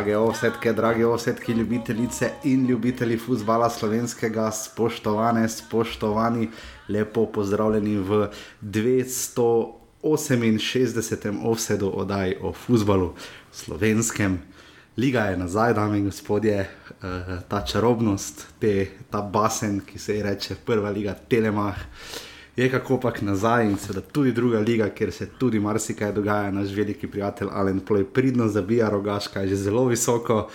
Drage osetke, drage osetke, ljubitelice in ljubitelji futbola slovenskega, spoštovane, spoštovani, lepo pozdravljeni v 268. offsetu oddaji o futbalu slovenskem. Liga je nazaj, dame in gospodje, uh, ta čarobnost, te, ta basen, ki se ji reče prva liga Telemach. Uh, je kako pač nazaj in seveda tudi druga liga, kjer se tudi marsikaj dogaja. Naš veliki prijatelj Alen Ploj pridno zabija rogaška, je že zelo visoko.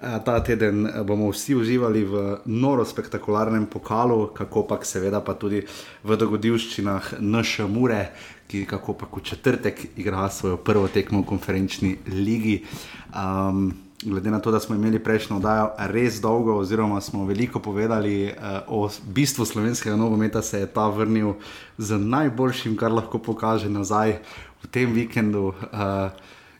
Eh, ta teden eh, bomo vsi uživali v noro spektakularnem pokalu, kako pa seveda pa tudi v dogodivščinah naše mure, ki kako pa v četrtek igra svojo prvo tekmo v konferenčni ligi. Um, glede na to, da smo imeli prejšnjo oddajo res dolgo, oziroma smo veliko povedali uh, o bistvu slovenskega nogometa, se je ta vrnil z najboljšim, kar lahko pokaže nazaj v tem vikendu. Uh,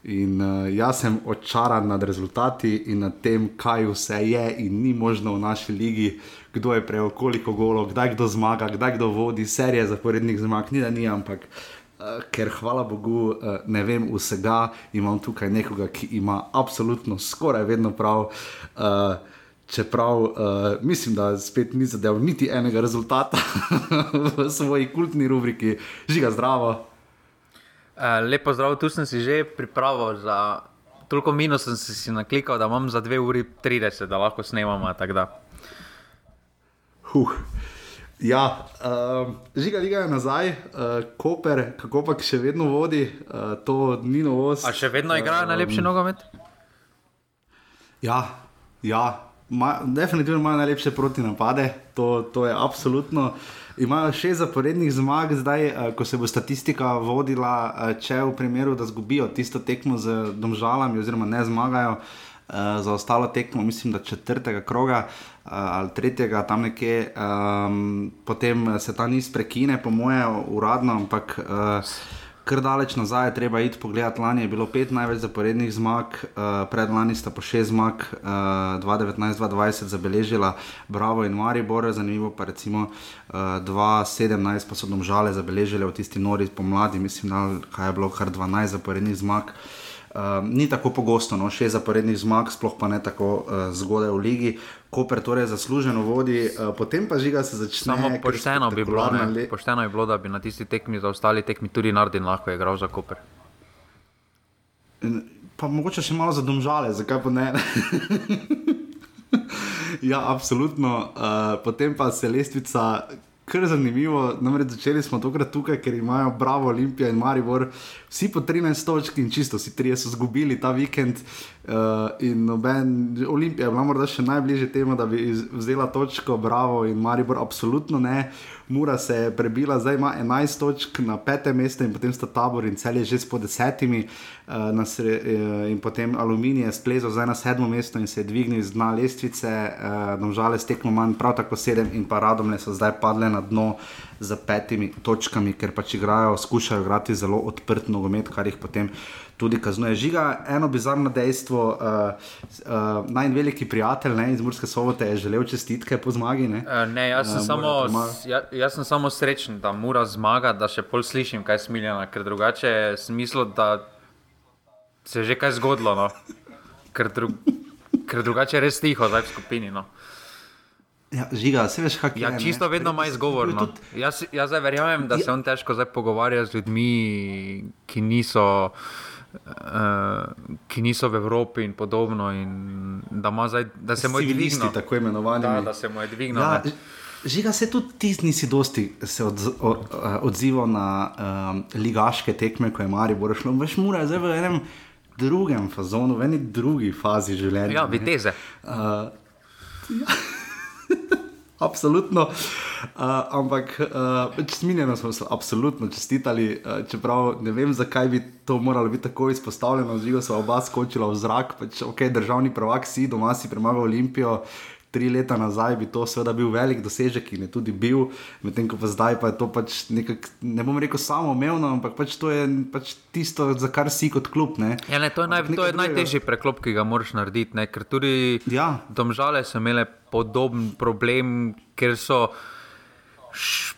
in uh, jaz sem očaran nad rezultati in nad tem, kaj vse je in ni možno v naši ligi. Kdo je prejel, koliko golo, kdaj kdo zmaga, kdaj kdo vodi, serije zaporednih zmag, ni da ni, ampak uh, ker hvala Bogu, uh, ne vem vsega, imam tukaj nekoga, ki ima absolutno skoraj vedno prav. Uh, Čeprav uh, mislim, da spet ni zadev niti enega rezultata v svoji kultni rubriki, žiga zdravo. Uh, lepo zdrav, tu sem si že pripravil za toliko minus, sem si naklikal, da imam za 2 uri 30, da lahko snemamo. Huh. Ja, uh, žiga liga je nazaj, uh, Koper, kako pa še vedno vodi, uh, to ni novost. A še vedno igrajo uh, najlepši nogomet? Ja, ja. Ma, definitivno imajo najlepše proti napade, to, to je absolutno. Imajo šest zaporednih zmag, zdaj, uh, ko se bo statistika vodila, uh, če v primeru, da zgubijo tisto tekmo z domžalami, oziroma ne zmagajo. Uh, za ostalo tekmo, mislim, da četrtega kroga, uh, ali tretjega, tam nekje, um, potem se ta niz prekine, po moje, uradno, ampak uh, kar daleč nazaj je treba iti pogledat. Lani je bilo pet največ zaporednih zmag, uh, pred lani sta po šest zmag, uh, 2019-2020 zabeležila Bravo in Maribor, zanimivo pa recimo uh, 2017 pa so domžale zabeležile v tisti nori pomladi, mislim, da je bilo kar 12 zaporednih zmag. Uh, ni tako pogosto, no, šest zaporednih zmag, sploh pa ne tako uh, zgodaj v ligi. Koper torej zasluženo vodi, uh, potem pa žiga se začne. Samo pošteno bi, bilo, le... pošteno bi bilo, da bi na tisti tekmi za ostali tekmi tudi Nardin lahko igral za Koper. In, pa mogoče še malo za domžale, zakaj pa ne? ja, absolutno. Uh, potem pa se lestvica kar zanimivo. Namreč začeli smo tokrat tukaj, ker imajo Bravo, Olimpija in Maribor, vsi po 13 točk in čisto, vsi trije so izgubili ta vikend. Uh, in noben, Olimpija je bila morda še najbližje temu, da bi vzela točko, Bravo in Maribor, absolutno ne. Mura se je prebila, zdaj ima 11 točk na petem mestu in potem sta tabor in cel je že s po desetimi. Uh, sre, uh, in potem Aluminij je splezal zdaj na sedmo mesto in se je dvignil z dna lestvice, uh, domžale stekmo manj, prav tako sedem in pa radom le so zdaj padle na dno z petimi točkami, ker pač igrajo, skušajo igrati zelo odprt nogomet, kar jih potem tudi kaznuje. Žiga, eno bizarno dejstvo, uh, uh, najveliki prijatelj ne, iz Murske sobote je želel čestitke po zmagi. Ne, uh, ne jaz, sem uh, samo, ja, jaz sem samo srečen, da mora zmaga, da še pol slišim, kaj smiljena, ker drugače je smislo, da se je že kaj zgodilo. No. Ker, dru ker drugače je res tiho zdaj v skupini. No. Ja, žiga, se veš, kaj ja, je. Čisto ne? vedno ima izgovor. No. Jaz, jaz verjamem, da ja. se on težko pogovarja z ljudmi, ki niso. Uh, ki niso v Evropi in podobno, in da, zdaj, da se mu je dvignilo. Tako imenovani. Da, da se mu je dvignilo. Ja, Žiga se tudi ti nisi dosti se od, o, odzival na um, ligaške tekme, ko je Mari Borošlo. Veš, mora zdaj v enem drugem fazonu, v eni drugi fazi življenja. Ja, viteze. Uh, ja. Absolutno. Uh, ampak uh, smiljeno smo se absolutno čestitali, uh, čeprav ne vem, zakaj bi to moralo biti tako izpostavljeno. Živo so oba skočila v zrak, pač, ok, državni prvak si, doma si premagal Olimpijo. Tri leta nazaj bi to seveda bil velik dosežek in je tudi bil, medtem ko pa zdaj pa je to pač nekako, ne bom rekel samo umevno, ampak pač to je pač tisto, za kar si kot klub. Ja, ne, to je, naj, to je najtežji preklop, ki ga moraš narediti, ne? ker tudi ja. domžale so imele podoben problem, ker so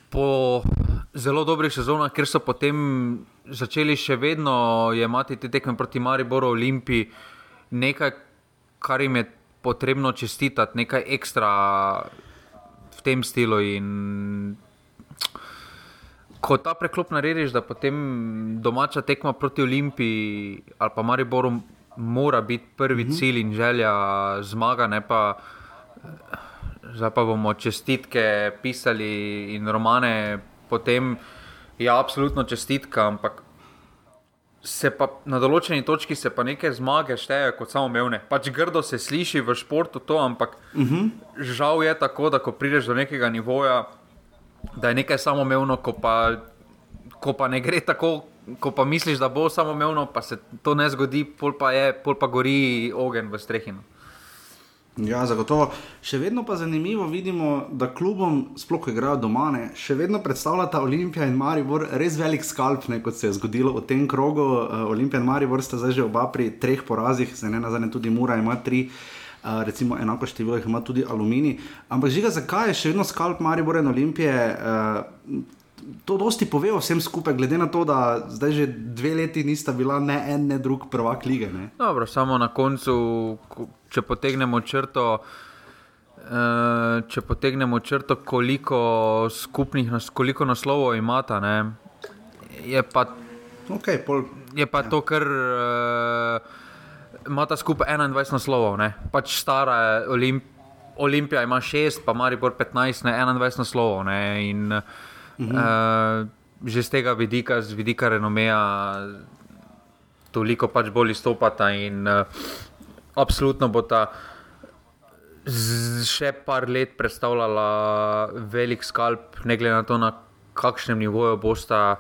po zelo dobrih sezonah, ker so potem začeli še vedno imeti te tekme proti Mariboru, Olimpiji. nekaj, kar jim je potrebno čestitati, nekaj ekstra v tem stilu. In ko ta preklop narediš, da potem domača tekma proti Olimpiji ali pa Mariboru mora biti prvi mhm. cilj in želja zmaga, ne pa. Zdaj pa bomo čestitke pisali in romane, potem je ja, absolutno čestitka, ampak se pa na določeni točki se pa neke zmage štejejo kot samoumevne. Pač grdo se sliši v športu to, ampak uh mhm. -huh. žal je tako, da ko prideš do nekega nivoja, da je nekaj samoumevno, ko pa, ko pa ne gre tako. Ko pa misliš, da bo samoumevno, pa se to ne zgodi, pol pa, je, pol pa gori ogenj v strehinu. Ja, zagotovo. Še vedno pa zanimivo vidimo, da klubom, sploh ko igrajo doma, ne, še vedno predstavljata Olimpija in Maribor res velik skalp, ne, kot se je zgodilo v tem krogu. Uh, Olimpija in Maribor sta zdaj že oba pri treh porazih, zdaj ne nazadnje tudi Mura ima tri. Uh, recimo enako število jih ima tudi aluminij. Ampak žiga, zakaj je še vedno skalp Maribor in Olimpije? Uh, to dosti pove o vsem skupaj, glede na to, da zdaj že dve leti nista bila ne en, ne drug prvak lige. Dobro, samo na koncu, če potegnemo črto. Uh, če potegnemo črto, koliko skupnih, koliko naslovov imata, ne, je pa, okay, pol, je pa ja. to, kar uh, imata skupaj 21 naslovov. Ne. Pač stara Olimp Olimpija ima 6, pa Maribor 15, ne 21 naslovov. Ne, in, uh, Uh, že z tega vidika, z vidika renomeja, toliko pač bolj izstopata in uh, absolutno bo ta še par let predstavljala velik skalp, ne glede na to, na kakšnem nivoju bosta.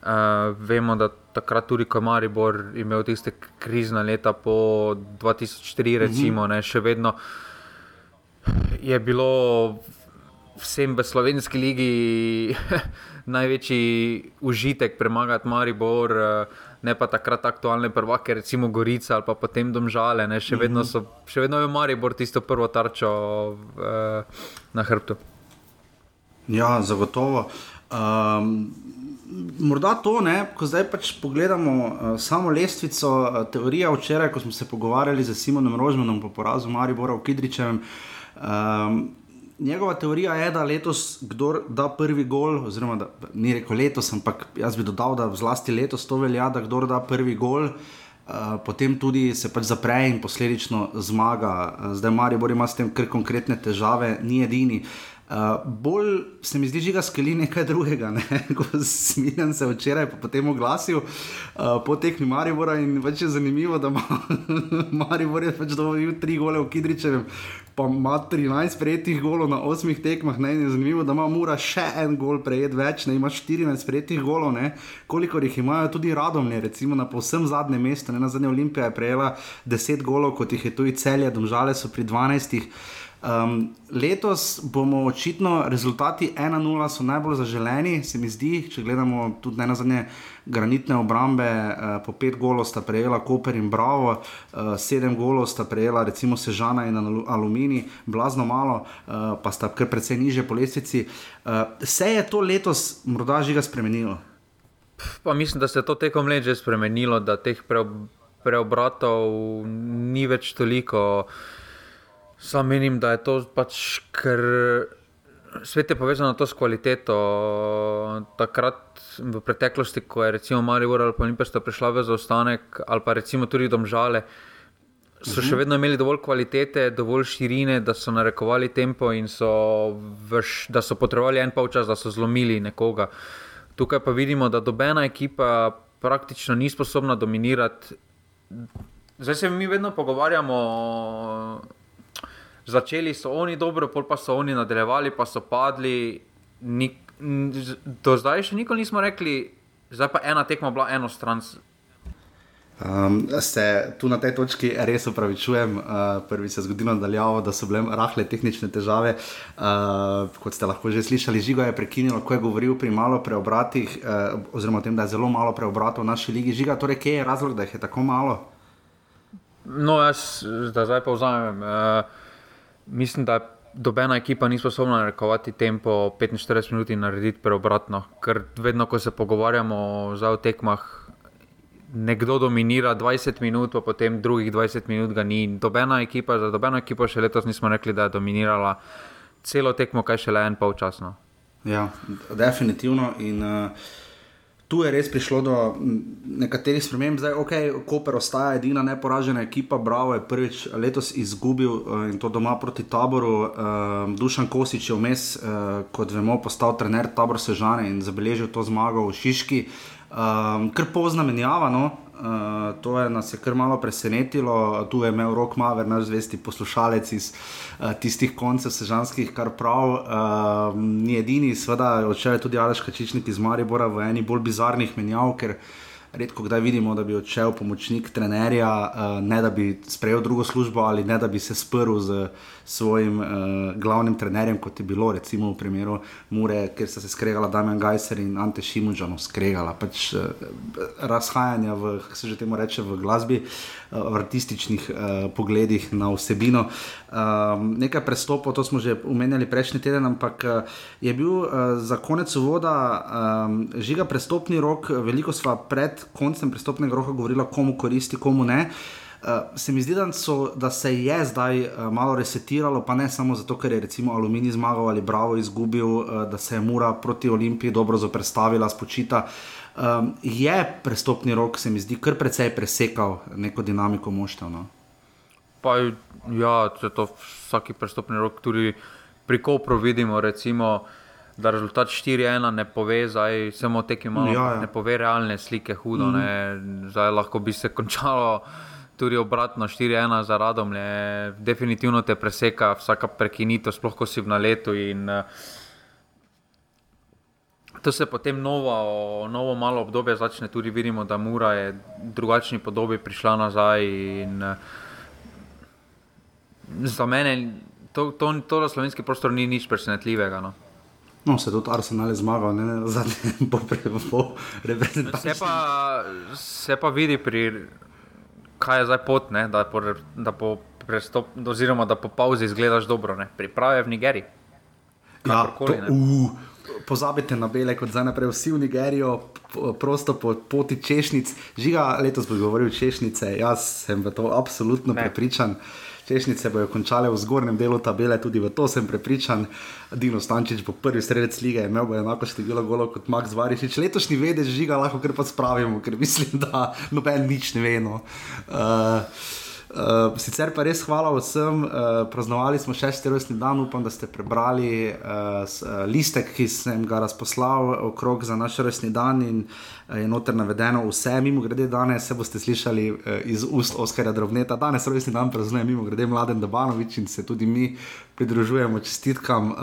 Uh, vemo, da takrat tudi, ko je Maribor imel tiste krizne leta po 2004, recimo, mm -hmm. ne, še vedno je bilo vsem v slovenski ligi največji užitek premagati Maribor, eh, ne pa takrat aktualne prvake, recimo Gorica ali pa potem Domžale. Še, vedno so, še vedno je Maribor tisto prvo tarčo uh, na hrbtu. Ja, zagotovo. Um, morda to, ne, ko zdaj pač pogledamo uh, samo lestvico, uh, teorija včeraj, ko smo se pogovarjali z Simonom Rožmanom po porazu Maribora v Kidričevem. Um, njegova teorija je, da letos, kdo da prvi gol, oziroma da, ni rekel letos, ampak jaz bi dodal, da zlasti letos to velja, da kdo da prvi gol. Uh, potem tudi se pač zapre in posledično zmaga. Uh, zdaj, Marijo, ima s tem kar konkretne težave, ni edini. Uh, bolj se mi zdi, da skeli nekaj drugega. Ne? Ko sem se včeraj po tem oglasil, uh, po tekmi Maribora in več je zanimivo, da ima Maribor je pač dovolil tri gole v Kidričevem, pa ima 13 prejetih golov na 8 tekmah. Ne? In je zanimivo, da ima Mura še en gol prejet več, ne ima 14 prejetih golov, ne? koliko jih imajo tudi radomne, recimo na povsem zadnjem mestu. Na zadnje Olimpije je prejela 10 golov, kot jih je tudi celje, domžale so pri 12. Um, letos bomo očitno rezultati 1-0 so najbolj zaželeni, se mi zdi, če gledamo tudi na zadnje granitne obrambe, uh, po pet golov sta prejela Koper in Bravo, uh, sedem golov sta prejela recimo Sežana in Alumini, blazno malo, uh, pa sta kar precej niže po lestvici. Uh, se je to letos morda že ga spremenilo? Pa mislim, da se je to tekom let že spremenilo, da teh preobratov ni več toliko. Sam menim, da je to pač, ker svet je povezan to s kvaliteto. Takrat v preteklosti, ko je recimo Marijo ali pa Olimpijska prišla v zaostanek, ali pa recimo tudi domžale, so še mhm. vedno imeli dovolj kvalitete, dovolj širine, da so narekovali tempo in so vrš, da so potrebovali en polčas, da so zlomili nekoga. Tukaj pa vidimo, da dobena ekipa praktično ni sposobna dominirati. Zdaj se mi vedno pogovarjamo začeli so oni dobro, pol pa so oni nadaljevali, pa so padli. Nik, do zdaj še nikoli nismo rekli, zdaj pa ena tekma bila eno stran. Um, se tu na tej točki res upravičujem, uh, prvi se je zgodilo nadaljavo, da so bile rahle tehnične težave. Uh, kot ste lahko že slišali, Žiga je prekinil, ko je govoril pri malo preobratih, uh, oziroma o tem, da je zelo malo preobratov v naši ligi. Žiga, torej, kje je razlog, da jih je tako malo? No, jaz zdaj pa vzamem. Uh, mislim, da dobena ekipa ni sposobna narekovati tempo 45 minut in narediti preobratno. Ker vedno, ko se pogovarjamo o tekmah, nekdo dominira 20 minut, pa potem drugih 20 minut ga ni. Dobena ekipa, za dobeno ekipo še letos nismo rekli, da je dominirala celo tekmo, kaj še le en polčasno. Ja, definitivno. In, uh... Tu je res prišlo do nekaterih sprememb, zdaj ok, Koper ostaja edina neporažena ekipa, Bravo je prvič letos izgubil uh, in to doma proti taboru. Uh, Dušan Kosič je vmes, uh, kot vemo, postal trener tabor Sežane in zabeležil to zmago v Šiški. Um, kar pozna menjava, no? Uh, to je nas je kar malo presenetilo. Tu je imel rok Maver, naš zvesti poslušalec iz uh, tistih koncev sežanskih, kar prav. Uh, ni edini, seveda, odšel je tudi Aleš Kačičnik iz Maribora v eni bolj bizarnih menjav, ker redko kdaj vidimo, da bi odšel pomočnik trenerja, uh, ne da bi sprejel drugo službo ali ne da bi se sprl z svojim uh, glavnim trenerjem, kot je bilo recimo v primeru Mure, kjer sta se skregala Damien Gajser in Ante Šimunžano, skregala pač uh, razhajanja v, kako se že temu reče, v glasbi, uh, v artističnih uh, pogledih na vsebino. Um, nekaj prestopov, to smo že omenjali prejšnji teden, ampak uh, je bil uh, za konec voda um, žiga prestopni rok, veliko sva pred koncem prestopnega roka govorila, komu koristi, komu ne. Uh, se mi zdi, da, so, da se je zdaj uh, malo resetiralo, pa ne samo zato, ker je recimo Aluminij zmagal ali Bravo izgubil, uh, da se je Mura proti Olimpiji dobro zoprstavila, spočita. Um, je prestopni rok, se mi zdi, kar precej presekal neko dinamiko moštva. No? Pa ja, če to vsaki prestopni rok tudi pri Kopru vidimo, recimo da rezultat 4-1 ne pove, zdaj samo tekmo ja, ja. ne pove realne slike, hudo. Mm. Zdaj lahko bi se končalo tudi obratno 4-1 za radom. Ne. Definitivno te preseka vsaka prekinitev, sploh ko si v naletu. In, uh, To se potem novo, novo malo obdobje začne, tudi vidimo, da Mura je v drugačni podobi prišla nazaj. In, uh, za mene to, to, to, to slovenski prostor ni nič presenetljivega. No. No, se tudi Arsenal je zmagal, ne na zadnje, po reprezentativnosti. Se, se pa vidi, pri, kaj je zdaj pot, ne, da, po, da, po prestop, oziroma, da po pauzi izgledaš dobro. Ne. Priprave v Nigeriji. Ja, to, uh, pozabite na bele, kot zdaj naprej vsi v Nigerijo, prosto po poti češnic. Žiga, letos bo govoril češnice, jaz sem v to absolutno ne. prepričan. Češnice bodo končale v zgornjem delu tabele, tudi v to sem prepričan. Dino Stančič bo prvi sredec lige, imel bo enako število golov kot Max Varišič. Letošnji vedež žiga lahko kar pa spravimo, ker mislim, da noben nič ne ve. No. Uh, Uh, sicer pa res hvala vsem, uh, praznovali smo šesti rojstni dan, upam, da ste prebrali uh, listek, ki sem ga razposlal okrog za naš rojstni dan in uh, je noter navedeno vse. Mimo grede, danes se boste slišali uh, iz ust Oskarja Drobneta, danes rojstni dan praznuje mimo grede Mladen Dabanovič in se tudi mi pridružujemo čestitkam, uh,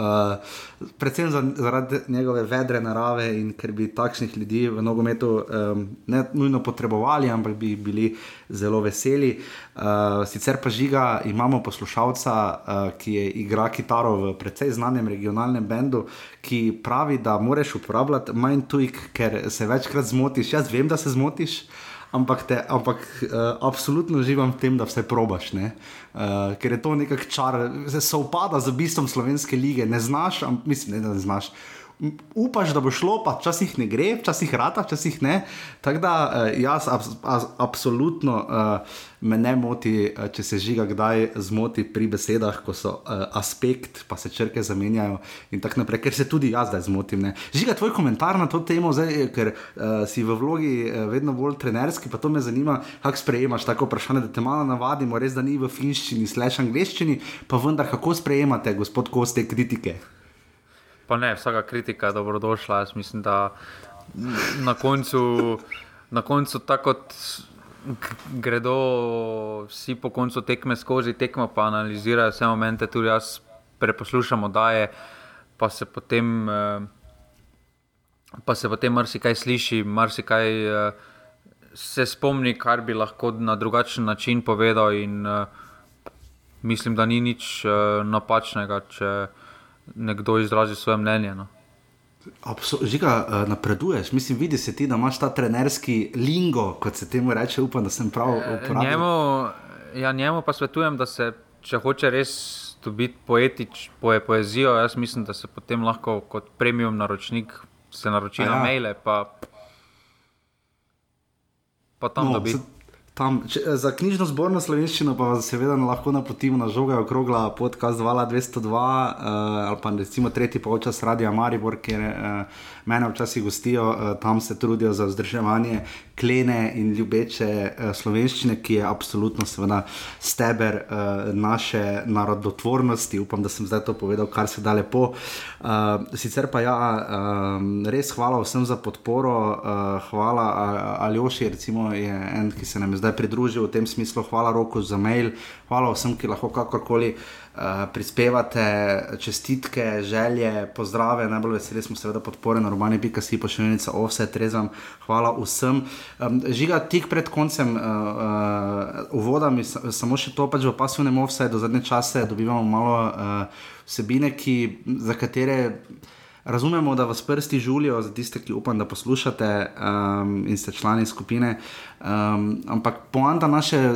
predvsem zaradi njegove vedre narave in ker bi takšnih ljudi v nogometu um, ne nujno potrebovali, ampak bi bili zelo veseli. Uh, sicer pa žiga, imamo poslušalca, uh, ki je igra kitaro v precej znanem regionalnem bendu, ki pravi, da moraš uporabljati manj tujk, ker se večkrat zmotiš. Jaz vem, da se zmotiš ampak, te, ampak uh, absolutno uživam v tem, da vse probaš. Uh, ker je to nekako čar, se sovpada z bistvom slovenske lige, ne znaš, am, mislim, ne, da ne znaš upaš, da bo šlo, pa včasih ne gre, včasih rata, včasih ne. Tako da uh, jaz ab, ab, absolutno uh, me ne moti, uh, če se žiga kdaj zmoti pri besedah, ko so uh, aspekt, pa se črke zamenjajo in tako naprej, ker se tudi jaz zdaj zmotim. Ne. Žiga tvoj komentar na to temo, zdaj, ker uh, si v vlogi uh, vedno bolj trenerski, pa to me zanima, kako sprejemaš tako vprašanje, da te malo navadimo, res da ni v finščini, slash angliščini, pa vendar kako sprejemate, gospod Koste, kritike pa ne, vsaka kritika je dobrodošla. Jaz mislim, da na koncu, na koncu tako gredo vsi po koncu tekme skozi tekmo, pa analizirajo vse momente, tudi jaz preposlušam, da je, pa se potem. Eh, pa se potem marsikaj sliši, marsikaj uh, se spomni, kar bi lahko na drugačen način povedal. In, uh, mislim, da ni nič uh, napačnega, če, nekdo izrazi svoje mnenje. No. Žiga, eh, napreduješ, mislim, vidi se ti, da imaš ta trenerski lingo, kot se temu reče. Upam, da sem prav eh, uporabljal. Njemu, ja, njemu pa svetujem, da se, če hoče res dobiti poetič, poje, poezijo, jaz mislim, da se potem lahko kot premium naročnik se naroči ja. na maile. Pa... pa tam no, dobi. Tam, če, za knjižno zborno slovenščino pa vas seveda lahko napotimo na žoge okrogla podcast 202 uh, ali pa recimo tretji polčas Radia Maribor, kjer uh, mene včasih gostijo, uh, tam se trudijo za vzdrževanje klene in ljubeče uh, slovenščine, ki je absolutno seveda steber uh, naše narodotvornosti. Upam, da sem zdaj to povedal, kar se da lepo. Uh, sicer pa ja, uh, res hvala vsem za podporo, uh, hvala uh, Aljoši, recimo je en, ki se nam je zdaj zdaj pridružil v tem smislu. Hvala Roku za mail, hvala vsem, ki lahko kakorkoli uh, prispevate čestitke, želje, pozdrave. Najbolj veseli smo seveda podpore na urbani pika si pošiljenica offset, rezam. Hvala vsem. Um, žiga tik pred koncem uh, uh, uvoda, mi samo še to pač v pasivnem offsetu, do zadnje čase dobivamo malo uh, vsebine, ki, za katere. Razumemo, da vas prsti žulijo, za tiste, ki upam, da poslušate um, in ste člani skupine. Um, ampak poanta naše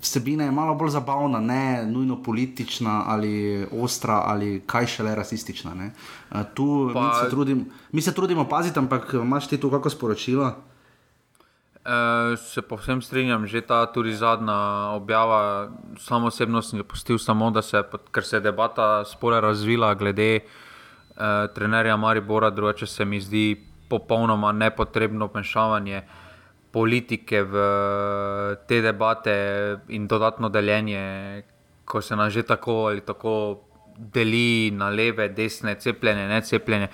vsebine je malo bolj zabavna, ne nujno politična ali ostra ali kaj šele rasistična. Uh, tu, pa... mi, se trudim, mi se trudimo paziti, ampak imaš ti tu kako sporočilo? Uh, se povsem strinjam, že ta tudi zadnja objava, samo osebno sem jo postil, samo da se, ker se je debata spore razvila glede uh, uh, trenerja Maribora, drugače se mi zdi popolnoma nepotrebno vmešavanje politike v te debate in dodatno deljenje, ko se nam že tako ali tako deli na leve, desne, cepljene, ne cepljene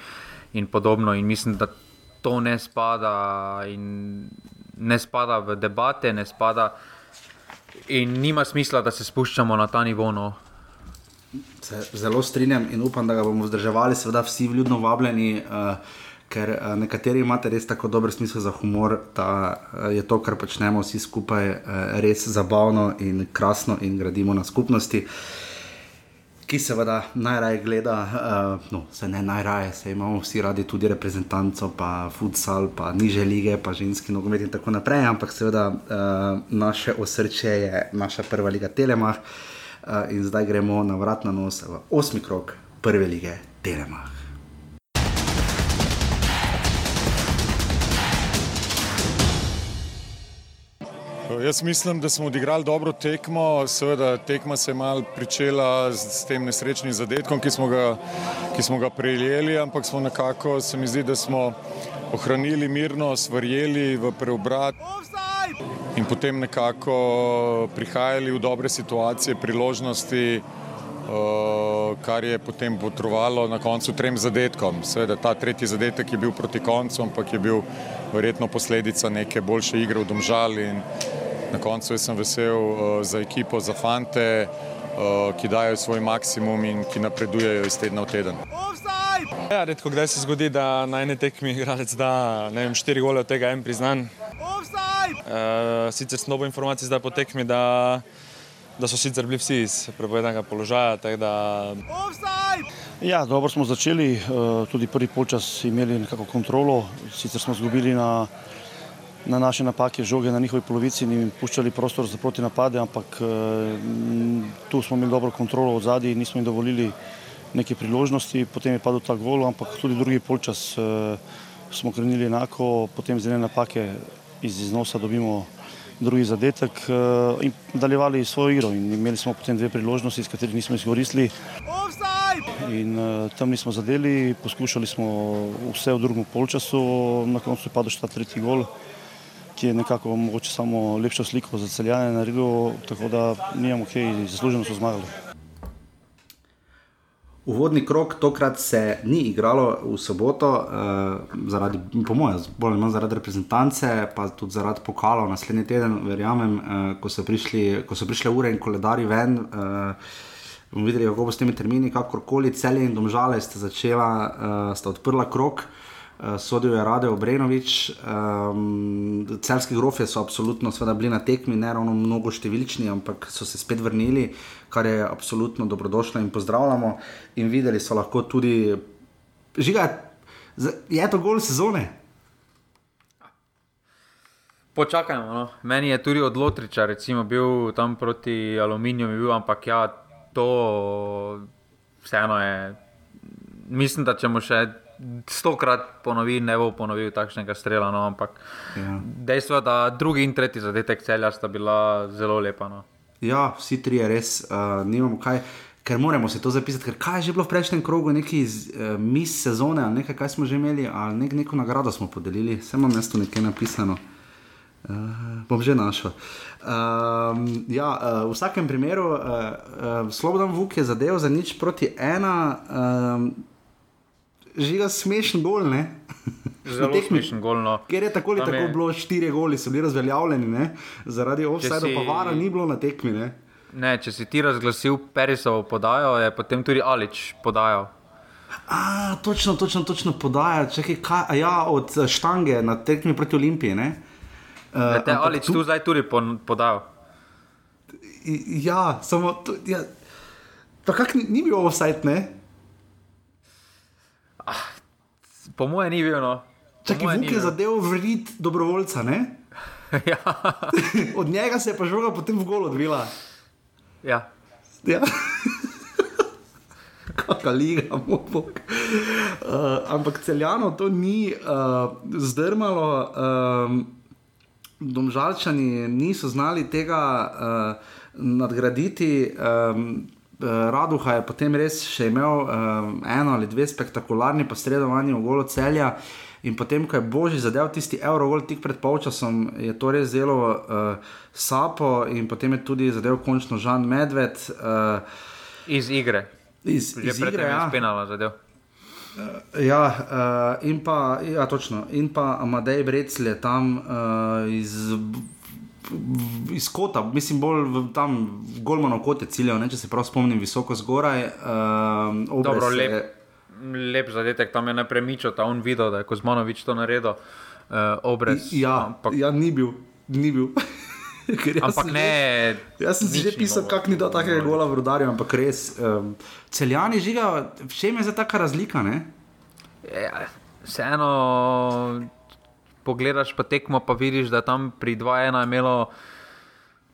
in podobno. In mislim, da to ne spada, ne spada v debate, ne spada. In nima smisla, da se spuščamo na ta nivo. No se zelo strinjam in upam, da ga bomo vzdrževali, seveda vsi vljudno vabljeni, uh, ker uh, nekateri imate res tako dober smisel za humor, da uh, je to, kar počnemo vsi skupaj, uh, res zabavno in krasno in gradimo na skupnosti. Ki seveda najraje gleda, uh, no, se ne najraje, se imamo vsi radi tudi reprezentanco, pa futsal, pa niže lige, pa ženski nogomet in tako naprej, ampak seveda uh, naše osrče je naša prva liga Telemach. Uh, Eh, in zdaj gremo na vrat na nos v osmi krok prve lige Telema. Jaz mislim, da smo odigrali dobro tekmo. Seveda, tekma se je malo pričela s, s tem nesrečnim zadetkom, ki smo ga, ki smo ga prejeli, ampak smo nekako, se mi zdi, da smo ohranili mirnost, verjeli v preobrat. In potem nekako prihajali v dobre situacije, priložnosti, eh, kar je potem potrovalo na koncu trem zadetkom. Seveda ta tretji zadetek je bil proti koncu, ampak je bil verjetno posledica neke boljše igre v domžali in na koncu sem vesel eh, za ekipo, za fante, eh, ki dajo svoj maksimum in ki napredujejo iz tedna v teden. Ja, redko kdaj se zgodi, da na eni tekmi igralec da ne vem, štiri gole od tega en priznan. Uh, sicer sem dobil informacije zdaj po tekmi, da, da so sicer bili vsi iz prepovedanega položaja. Da... Ja, dobro smo začeli, uh, tudi prvi polčas imeli nekako kontrolo, sicer smo izgubili na, na naše napake žoge na njihovi polovici in puščali prostor za proti napade, ampak uh, tu smo imeli dobro kontrolo od zadaj in nismo jim dovolili neke priložnosti, potem je padel ta gol, ampak tudi drugi polčas uh, smo krenili enako, potem z ene napake iz iznosa dobimo drugi zadetek uh, in nadaljevali svojo igro. In imeli smo potem dve priložnosti, iz katerih nismo izkoristili. In uh, tam nismo zadeli, poskušali smo vse v drugem polčasu, na koncu je padel še ta tretji gol, ki je nekako mogoče samo lepšo sliko za celjane naredil, tako da nimamo kaj, zasluženo so zmagali. Uvodni krok tokrat se ni igralo v soboto, uh, zaradi, po mojem, bolj ali manj zaradi reprezentance, pa tudi zaradi pokalov naslednji teden, verjamem, uh, ko, so prišli, ko so prišle ure in koledari ven. Uh, bomo videli, kako bo s temi termini, kakorkoli celje in domžale ste začela, uh, sta odprla krok. Uh, uh, sodil je Rade Obrenovič. Um, celski grofje so absolutno bili na tekmi, ne ravno mnogo številčni, ampak so se spet vrnili, kar je absolutno dobrodošlo in pozdravljamo. In videli so lahko tudi, žiga, je to gol sezone. Počakajmo. No. Meni je tudi od Lotriča, recimo, bil tam proti aluminiju, bil, ampak ja, to vseeno je. Mislim, da če mu še stokrat ponovi, ne bo ponovil takšnega strela. No, ampak ja. dejstvo je, da drugi in tretji zadetek celja sta bila zelo lepa. No. Ja, vsi tri je res, uh, nimamo kaj. Ker moramo se to zapisati, ker kaj je že bilo v prejšnjem krogu, neki iz uh, mis sezone ali nekaj, kaj smo že imeli, ali nek, neko nagrado smo podelili, vse imam mesto nekaj napisano. Uh, bom že našel. Um, ja, uh, v vsakem primeru, uh, uh, Slobodan Vuk je zadeval za nič proti ena, um, žiga smešen gol. Zelo smešen gol. No. Ker je tako ali tako je... bilo, štiri goli so bili razveljavljeni, ne? zaradi offsajda si... pa vara ni bilo na tekmi. Ne? Ne, če si ti razglasil Perisovo podajo, je potem tudi Alič podajal. A, točno, točno, točno podaja. Čekaj, kaj, ja, od štange na tekmi proti Olimpiji. Uh, te ali tu zdaj tudi podal? Ja, samo to, ja, pa kak ni, ni bil offside, ne? Ah, po mojem ni bil, no. Čakaj, Vuk je zadev vrit dobrovoljca, ne? ja. Od njega se je pa žoga potem v golo odvila. Ja. ja. Kakšna liga, moj bog. Uh, ampak celjano to ni uh, zdrmalo. Um, domžalčani niso znali tega uh, nadgraditi. Um, Raduha je potem res še imel um, eno ali dve spektakularni posredovanji v golo celja. In potem, ko je Božji zadev tisti Eurogol tik pred polčasom, je to res zelo uh, sapo in potem je tudi zadev končno Žan Medved. Uh, iz igre. Iz, iz igre, ja. Penala zadev. Uh, ja, uh, in pa, ja, točno, in pa Amadej Brecl je tam uh, iz, iz kota, mislim, bolj v, tam, Golmano kot je ciljal, če se prav spomnim, visoko zgoraj. Uh, Dobro, lep, lep zadetek, tam je nepremičal, ta on videl, da je Kozmanovič to naredil. Uh, obrez, ja, ampak... ja, ni bil, ni bil. ampak ne. Že, jaz sem si že pisal, kako ni do takega gola v rodarju, ampak res. Um, celjani žiga, v čem je za taka razlika? Ja, vseeno, pogledaš pa tekmo, pa vidiš, da tam pri 2-1 imelo.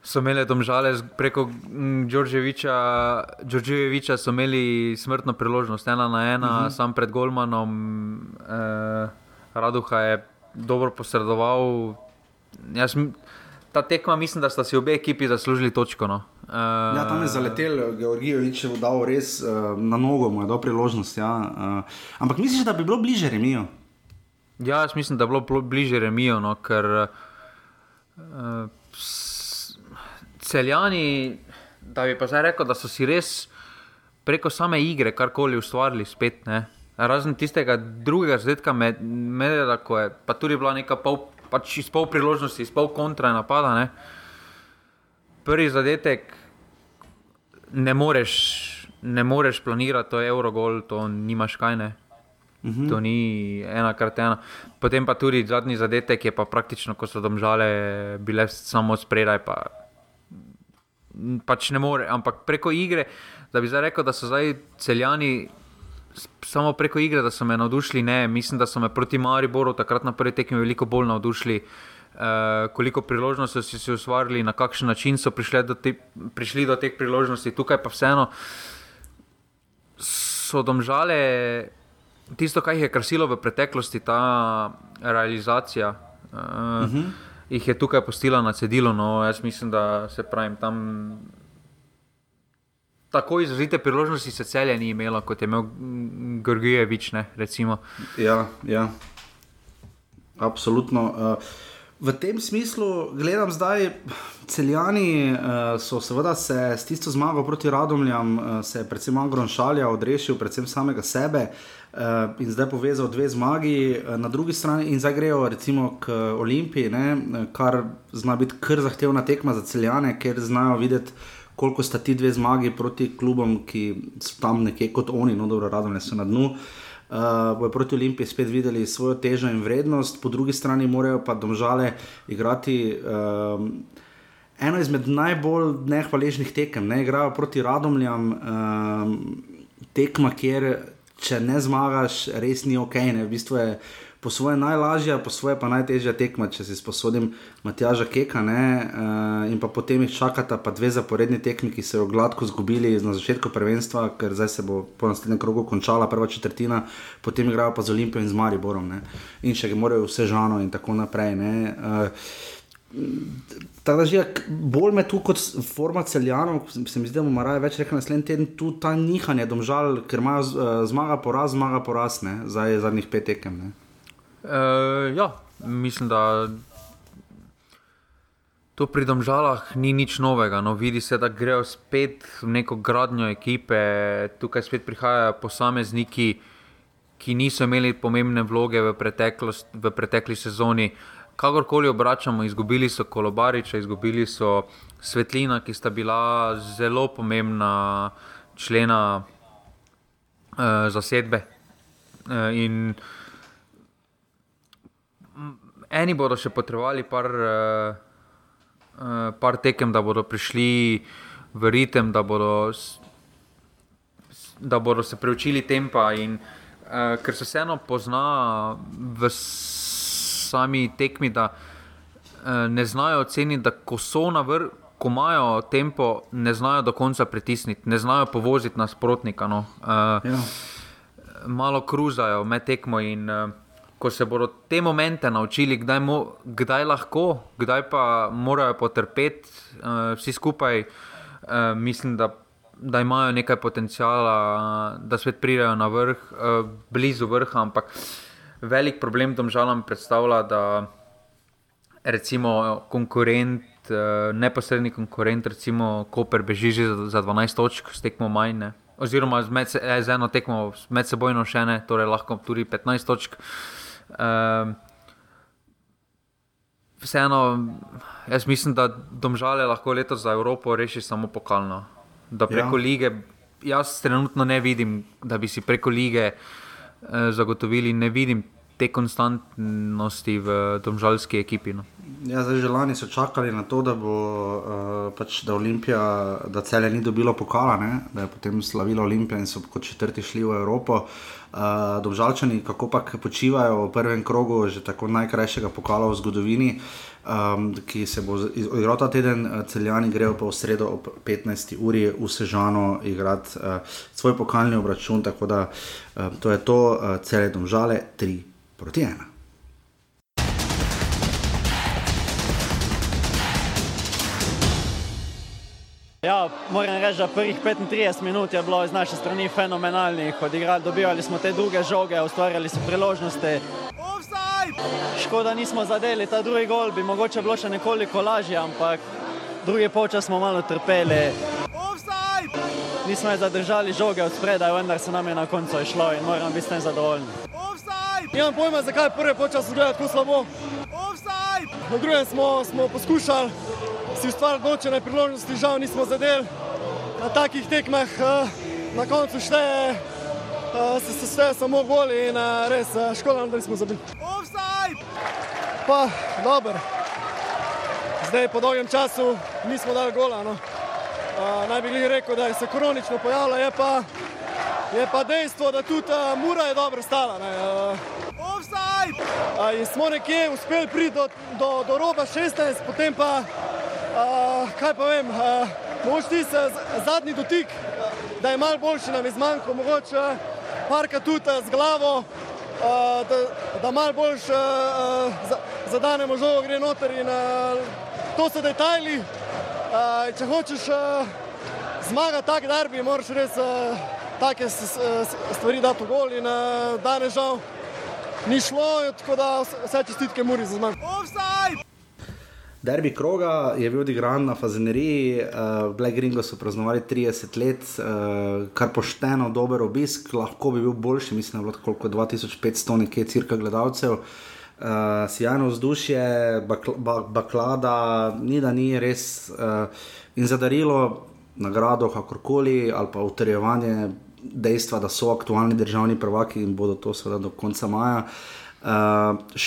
So imeli domžale preko Đorđeviča, Đorđeviča so imeli smrtno priložnost, ena na ena, uh mhm. -huh. sam pred Golmanom. Eh, Raduha je dobro posredoval. Jaz, ta tekma, mislim, da sta si obe ekipi zaslužili točko. No. Uh, ja, tam je zaletel, Georgijevič je dal res uh, na nogo, mu je dal priložnost. Ja. Uh, ampak misliš, da bi bilo bliže remijo? Ja, jaz mislim, da bi bilo bliže remijo, no, ker uh, celjani, da bi pa zdaj rekel, da so si res preko same igre karkoli ustvarili spet. Ne. Razen tistega drugega zadetka, med, med, ko je pa tudi bila neka pol pač iz pol priložnosti, iz pol kontra napada. Ne. Prvi zadetek ne moreš, ne moreš planirati, to je Eurogol, to nimaš kaj ne. Uh mhm. -huh. To ni ena krat ena. Potem pa tudi zadnji zadetek je pa praktično, ko so domžale bile samo spredaj. Pa, pač ne more, ampak preko igre, da bi zdaj rekel, da so zdaj celjani samo preko igre, da so me navdušili. Ne, mislim, da so me proti Mariboru takrat na prvi tekmi veliko bolj navdušili. Uh, koliko priložnosti so si ustvarili, na kakšen način so prišli do, te, prišli do teh priložnosti, tukaj pa vseeno so domžale tisto, kar jih je krasilo v preteklosti, ta realizacija. Uh, uh -huh. Ih je tukaj postila na cedilu, no jaz mislim, da se pravim tam tako izrazite priložnosti se celje ni imelo, kot je imel Gorgijevič. Ja, ja. absolutno. Uh, v tem smislu gledam zdaj, celjani uh, so seveda se s tisto zmago proti Radomljam, uh, se je predvsem Angron Šalja odrešil, predvsem samega sebe. Uh, in zdaj povezal dve zmagi, uh, na drugi strani, in zdaj grejo recimo k Olimpiji, ne, kar zna biti kar zahtevna tekma za celjane, ker znajo videti, koliko sta ti dve zmagi proti klubom, ki so tam nekje kot oni, no dobro, radom so na dnu. Uh, bojo proti Olimpiji spet videli svojo težo in vrednost, po drugi strani morajo pa domžale igrati um, eno izmed najbolj nehvaležnih tekem. Ne igrajo proti Radomljam, um, tekma, kjer če ne zmagaš, res ni ok. Ne? V bistvu je po svoje najlažja, po svoje pa najtežja tekma, če si sposodim Matjaža Keka. Uh, in pa potem jih čakata pa dve zaporedni tekmi, ki so jo gladko izgubili na začetku prvenstva, ker zdaj se bo po naslednjem krogu končala prva četrtina, potem igrajo pa z Olimpijo in z Mariborom. Ne? In še morajo vse žano in tako naprej. Tako da že bolj me tu kot forma celjanov, se mi zdi, da bomo raje več rekli naslednji teden, tu ta nihanje, domžal, ker imajo uh, zmaga poraz, zmaga poraz, ne, za zadnjih pet tekem. Uh, ja, mislim, da to pri domžalah ni nič novega. No, vidi se, da grejo spet v neko gradnjo ekipe, tukaj spet prihajajo posamezniki, ki niso imeli pomembne vloge v, v pretekli sezoni. Uh, kakorkoli obračamo, izgubili so Kolobariča, izgubili so Svetlina, ki sta bila zelo pomembna člena uh, zasedbe. Uh, in eni bodo še potrebovali par, uh, par tekem, da bodo prišli v ritem, da bodo, da bodo se preučili tempa. In, uh, ker se vseeno pozna v sami tekmi, da uh, ne znajo oceniti, da ko so na vrhu, ko imajo tempo, ne znajo do konca pritisniti, ne znajo povoziti nasprotnika. No. Uh, ja. Malo kruzajo med tekmo in uh, ko se bodo te momente naučili, kdaj, mo, kdaj lahko, kdaj pa morajo potrpeti, uh, vsi skupaj, uh, mislim, da. Da imajo nekaj potencijala, da spet pridejo na vrh, blizu vrha, ampak uh, velik problem domžalam predstavlja, da recimo konkurent, neposredni konkurent, recimo Koper, beži že za 12 točk, s tekmo manj, ne? oziroma z, med, eh, z eno tekmo medsebojno še ne, torej lahko tudi 15 točk. Um, Vseeno, jaz mislim, da domžale lahko letos za Evropo reši samo pokalno. Da preko ja. lige, jaz trenutno ne vidim, da bi si preko lige Eh, zagotovili, ne vidim te konstantnosti v domžalski ekipi. No. Ja, zdaj že lani so čakali na to, da bo uh, pač, da Olimpija, da celje ni dobilo pokala, ne? da je potem slavila Olimpija in so kot četrti šli v Evropo. Uh, Domžalčani, kako pa počivajo v prvem krogu, že tako najkrajšega pokala v zgodovini. Uh, um, ki se bo igral ta teden, uh, celjani grejo pa v sredo ob 15. uri v Sežano igrati uh, svoj pokalni obračun. Tako da uh, to je to, uh, celje domžale 3 proti 1. Ja, moram reči, da prvih 35 minut je bilo iz naše strani fenomenalnih. Odigrali, dobivali smo te druge žoge, ustvarjali smo priložnosti. Škoda, nismo zadeli ta drugi gol, bi mogoče bilo še nekoliko lažje, ampak drugi polčas smo malo trpeli. Nismo zadržali žoge od spredaj, vendar se nam je na koncu išlo in moram biti s tem zadovoljen. Nimam pojma, zakaj prvi polčas zgleda tako slabo. Na drugem smo, smo poskušali si ustvariti določene priložnosti, žal nismo zadeli. Na takih tekmah eh, na koncu šteje, eh, se šteje samo gol in eh, res škoda, da nismo zabili. Pa, dober. Zdaj po dolgem času nismo dali gola. No. Uh, naj bi rekel, da se kronično pojavila, je pa, je pa dejstvo, da tudi uh, Mura je dobro stala. Ne. Uh, uh, in smo nekje uspeli priti do, do, do roba 16, potem pa, uh, kaj pa vem, uh, mogoče ti se zadnji dotik, da je mal boljši nam izmanjko, mogoče uh, parka tudi uh, z glavo da, da malo bolj zadanemo žogo, gre noter in to so detajli. Če hočeš zmagati tak derbi, moraš res take stvari dati v gol in danes žal ni šlo, tako da vse čestitke Muri za zmago. Derbi kroga je bil odigran na Fazeneriji, uh, Black Ringo so praznovali 30 let, uh, kar pošteno, dober obisk, lahko bi bil boljši, mislim, da je bilo koliko 2500 nekaj cirka gledalcev. Uh, Sijano vzdušje, bakl ba baklada, ni da ni res uh, in zadarilo nagrado, kakorkoli, ali pa utrjevanje dejstva, da so aktualni državni prvaki in bodo to seveda do konca maja. Uh,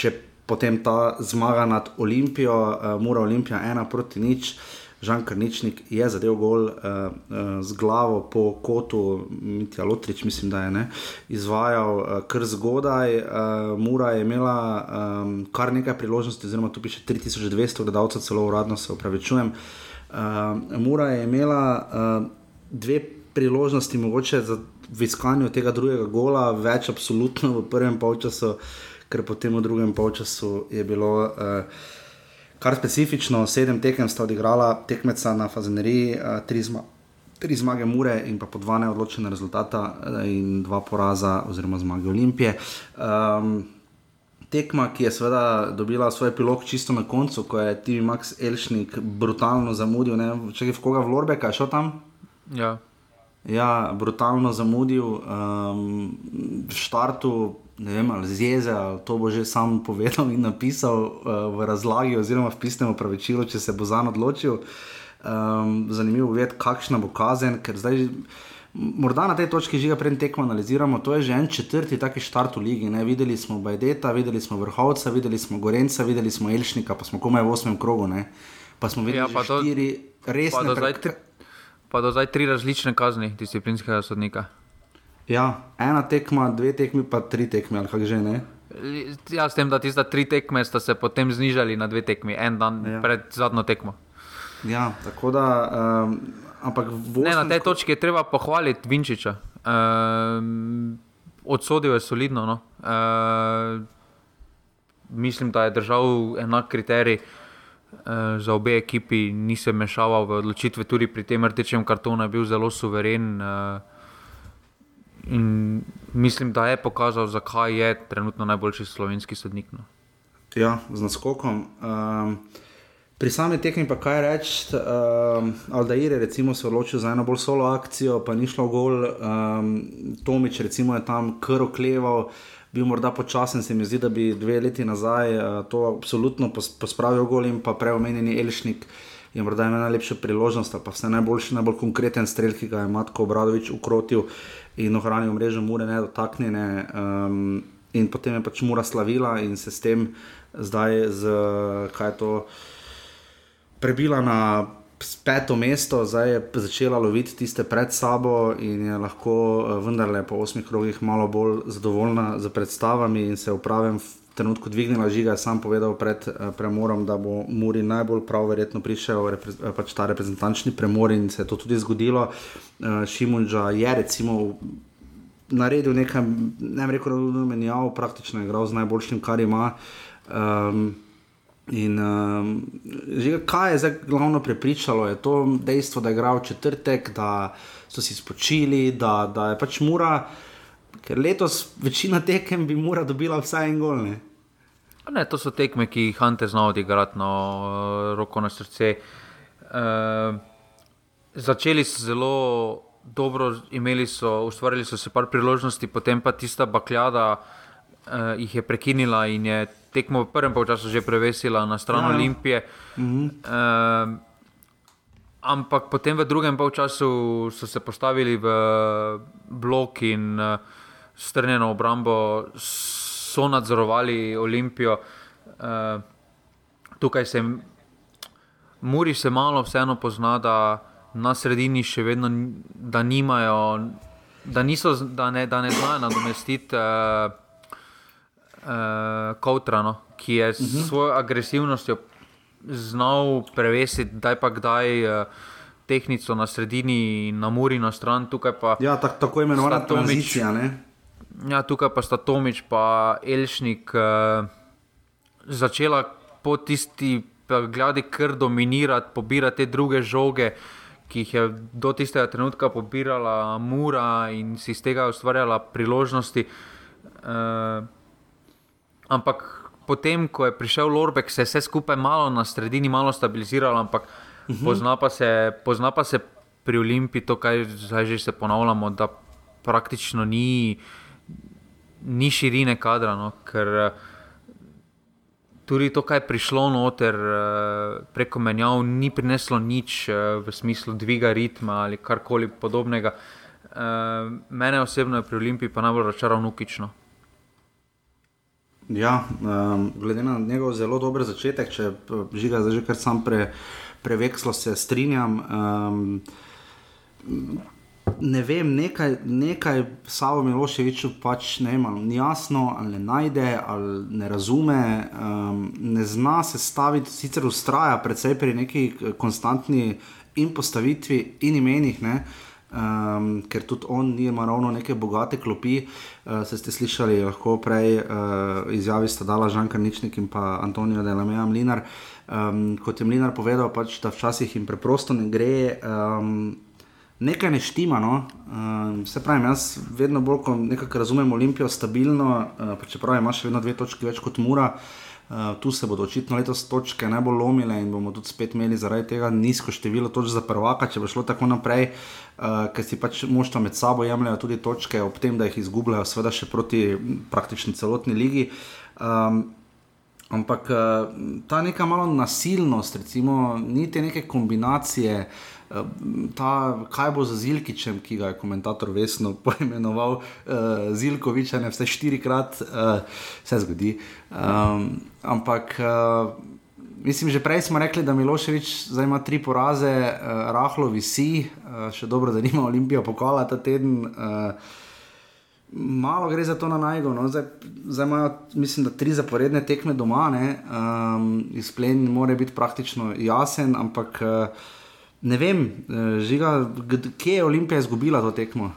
potem ta zmaga nad Olimpijo, uh, Mura Olimpija, ena proti nič. Žan Krničnik je zadev gol uh, uh, z glavo po kotu, Mitja Lotrič, mislim, da je ne, izvajal uh, kar zgodaj. Uh, Mura je imela um, kar nekaj priložnosti, oziroma tu piše 3200 gledalcev, celo uradno se upravičujem. Uh, Mura je imela uh, dve priložnosti, mogoče za iskanju tega drugega gola, več absolutno v prvem polčasu, ker potem v drugem polčasu je bilo. Uh, kar specifično, sedem tekem sta odigrala tekmeca na Fazeneriji, uh, tri, zma tri zmage Mure in pa po dva neodločena rezultata uh, in dva poraza oziroma zmage Olimpije. Um, Tekma, ki je seveda dobila svoj pilot čisto na koncu, ko je TV Max Elšnik brutalno zamudil, če je v koga v Lorbe, kaj šel tam? Ja. Ja, brutalno zamudil um, v štartu, ne vem, ali z jeze, ali to bo že sam povedal in napisal uh, v razlagi, oziroma v pisnem opravičilu, če se bo za njo odločil. Um, zanimivo je vedeti, kakšna bo kazen, ker zdaj. Morda na tej točki že prej tekmo analiziramo, to je že en četrti taki štart v ligi. Ne? Videli smo Bajdeta, videli smo Vrhovca, videli smo Gorenca, videli smo Elšnika, pa smo komaj v osmem krogu. Ne? Pa smo videli ja, štiri resne prekrižanja. Pa do zdaj tri različne kazni disciplinskega sodnika. Ja, ena tekma, dve tekmi, pa tri tekme, ali kako že ne. Ja, s tem, da tiste tri tekme sta se potem znižali na dve tekmi, en dan ja. pred zadnjo tekmo. Ja, tako da. Um, ampak ne, na tej točki je treba pohvaliti Vinčiča. Um, odsodil je solidno. No. Um, mislim, da je držal enak kriterij. Uh, za obe ekipi nisem mešaval v odločitve, tudi pri tem rdečem kartonu je bil zelo suveren. Uh, In mislim, da je pokazal, zakaj je trenutno najboljši slovenski sodnik. No. Ja, z naskokom. Um, pri sami tekmi pa kaj reči, um, Aldair je se odločil za eno bolj solo akcijo, pa ni šlo gol. Um, Tomič recimo, je tam kar okleval, bil morda počasen, se mi zdi, da bi dve leti nazaj uh, to absolutno pospravil gol in pa preomenjeni Elšnik. Je morda imel najlepšo priložnost, pa vse najboljši, najbolj konkreten strelj, ki ga je Matko Obradovič ukrotil. Uh, in ohranil mrežo mure nedotaknjene. Um, in potem je pač mura slavila in se s tem zdaj, z, kaj je to, prebila na peto mesto, zdaj je začela loviti tiste pred sabo in je lahko eh, vendarle po osmih krogih malo bolj zadovoljna z predstavami in se v pravem trenutku dvignila žiga, sam povedal pred uh, premorom, da bo Muri najbolj prav verjetno prišel repre, eh, pač ta reprezentančni premor in se je to tudi zgodilo. Uh, Šimunča je recimo naredil nekaj, ne vem, rekel, da je menjal, praktično je igral z najboljšim, kar ima. Um, In um, že kaj je zdaj glavno prepričalo, je to dejstvo, da je igral četrtek, da so si spočili, da, da je pač mura, ker letos večina tekem bi mora dobila vsaj en gol. Ne? Ne, to so tekme, ki jih Hante zna odigrati, no, roko na srce. E, začeli so zelo dobro, imeli so, ustvarili so se par priložnosti, potem pa tista bakljada e, jih je prekinila in je tekmo v prvem času že prevesila na stran ja. Olimpije. Mhm. E, ampak potem v drugem času so se postavili v blok in e, strnjeno obrambo so nadzorovali Olimpijo. Uh, tukaj se Muri se malo vseeno pozna, da na sredini še vedno da nimajo, da, niso, da, ne, da ne znajo nadomestiti uh, uh, Kautrano, ki je s uh mhm. -huh. svojo agresivnostjo znal prevesiti, da je pa kdaj. Uh, Tehnico na sredini in na Muri na stran, tukaj pa. Ja, tak, tako imenovana tranzicija. Ja, tukaj pa sta Tomič in Elšnik uh, začela po tisti gladi kar dominirati, pobirati te druge žoge, ki jih je do tistega trenutka pobirala Mura in si iz tega ustvarjala priložnosti. Uh, ampak potem, ko je prišel Lorbek, se je vse skupaj malo na sredini, malo stabiliziralo, ampak uh mhm. -huh. pozna, pa se, pozna pa se pri Olimpii to, kar zdaj že se ponavljamo, da praktično ni ni širine kadra, no, ker eh, tudi to, kar je prišlo noter eh, preko menjav, ni prineslo nič eh, v smislu dviga ritma ali karkoli podobnega. Mene osebno je pri Olimpiji pa najbolj razočaralo nukično. Ja, um, glede na njegov zelo dober začetek, če žiga zdaj že kar sam pre, prevekslo se strinjam. Um, ne vem, nekaj, nekaj Savo Miloševiču pač ne ima, ni jasno, ali ne najde, ali ne razume, um, ne zna se staviti, sicer ustraja predvsej pri neki eh, konstantni in postavitvi in imenih. Ne? Um, ker tudi on nima ravno neke bogate klopi. Uh, se ste slišali, lahko prej uh, izjavi sta dala Žanka Ničnik in pa Antonijo Delameja Mlinar. Um, kot je Mlinar povedal, pač, da včasih jim preprosto ne gre. Um, nekaj ne štima. No? Uh, se pravi, jaz vedno bolj nekako razumem Olimpijo stabilno, uh, čeprav imaš vedno dve točki več kot Mura. Uh, tu se bodo očitno letos točke najbolj lomile in bomo tudi spet imeli zaradi tega nizko število točk za prvaka, če bo šlo tako naprej, uh, ker si pač moštva med sabo jemljajo tudi točke, ob tem, da jih izgubljajo, seveda še proti praktično celotni ligi. Um, ampak uh, ta neka malo nasilnost, recimo, ni te neke kombinacije. Uh, ta, kaj bo za Zilkičem, ki ga je komentator vesno poimenoval, uh, Zilkovič, ne vse štirikrat, uh, se zgodi. Um, ampak. Uh, Mislim, že prej smo rekli, da Miloševič zdaj ima tri poraze, uh, rahlo visi, uh, še dobro, da nima Olimpija pokala ta teden. Uh, malo gre za to na najgo. No? Zdaj, zdaj imajo, mislim, da tri zaporedne tekme doma, um, izplen mora biti praktično jasen, ampak uh, Ne vem, eh, žiga, kje je Olimpija izgubila to tekmo?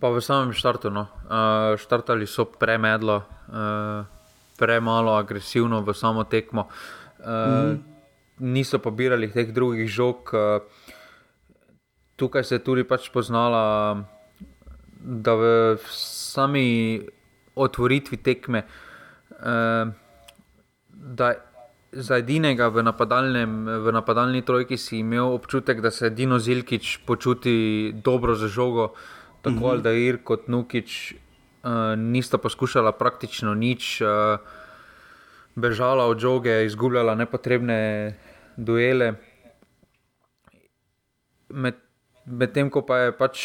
Pa v samem štartu. No. Uh, štartali so premedlo, uh, premalo agresivno v samo tekmo. Uh, mm -hmm. Niso pobirali teh drugih žog. Uh, tukaj se je tudi pač poznala, da v sami otvoritvi tekme. Uh, za edinega v, v napadalni trojki si imel občutek, da se Dino Zilkič počuti dobro za žogo, tako mm -hmm. da Ir kot Nukič uh, nista poskušala praktično nič, uh, bežala od žoge, izgubljala nepotrebne duele. Medtem, med ko pa je pač.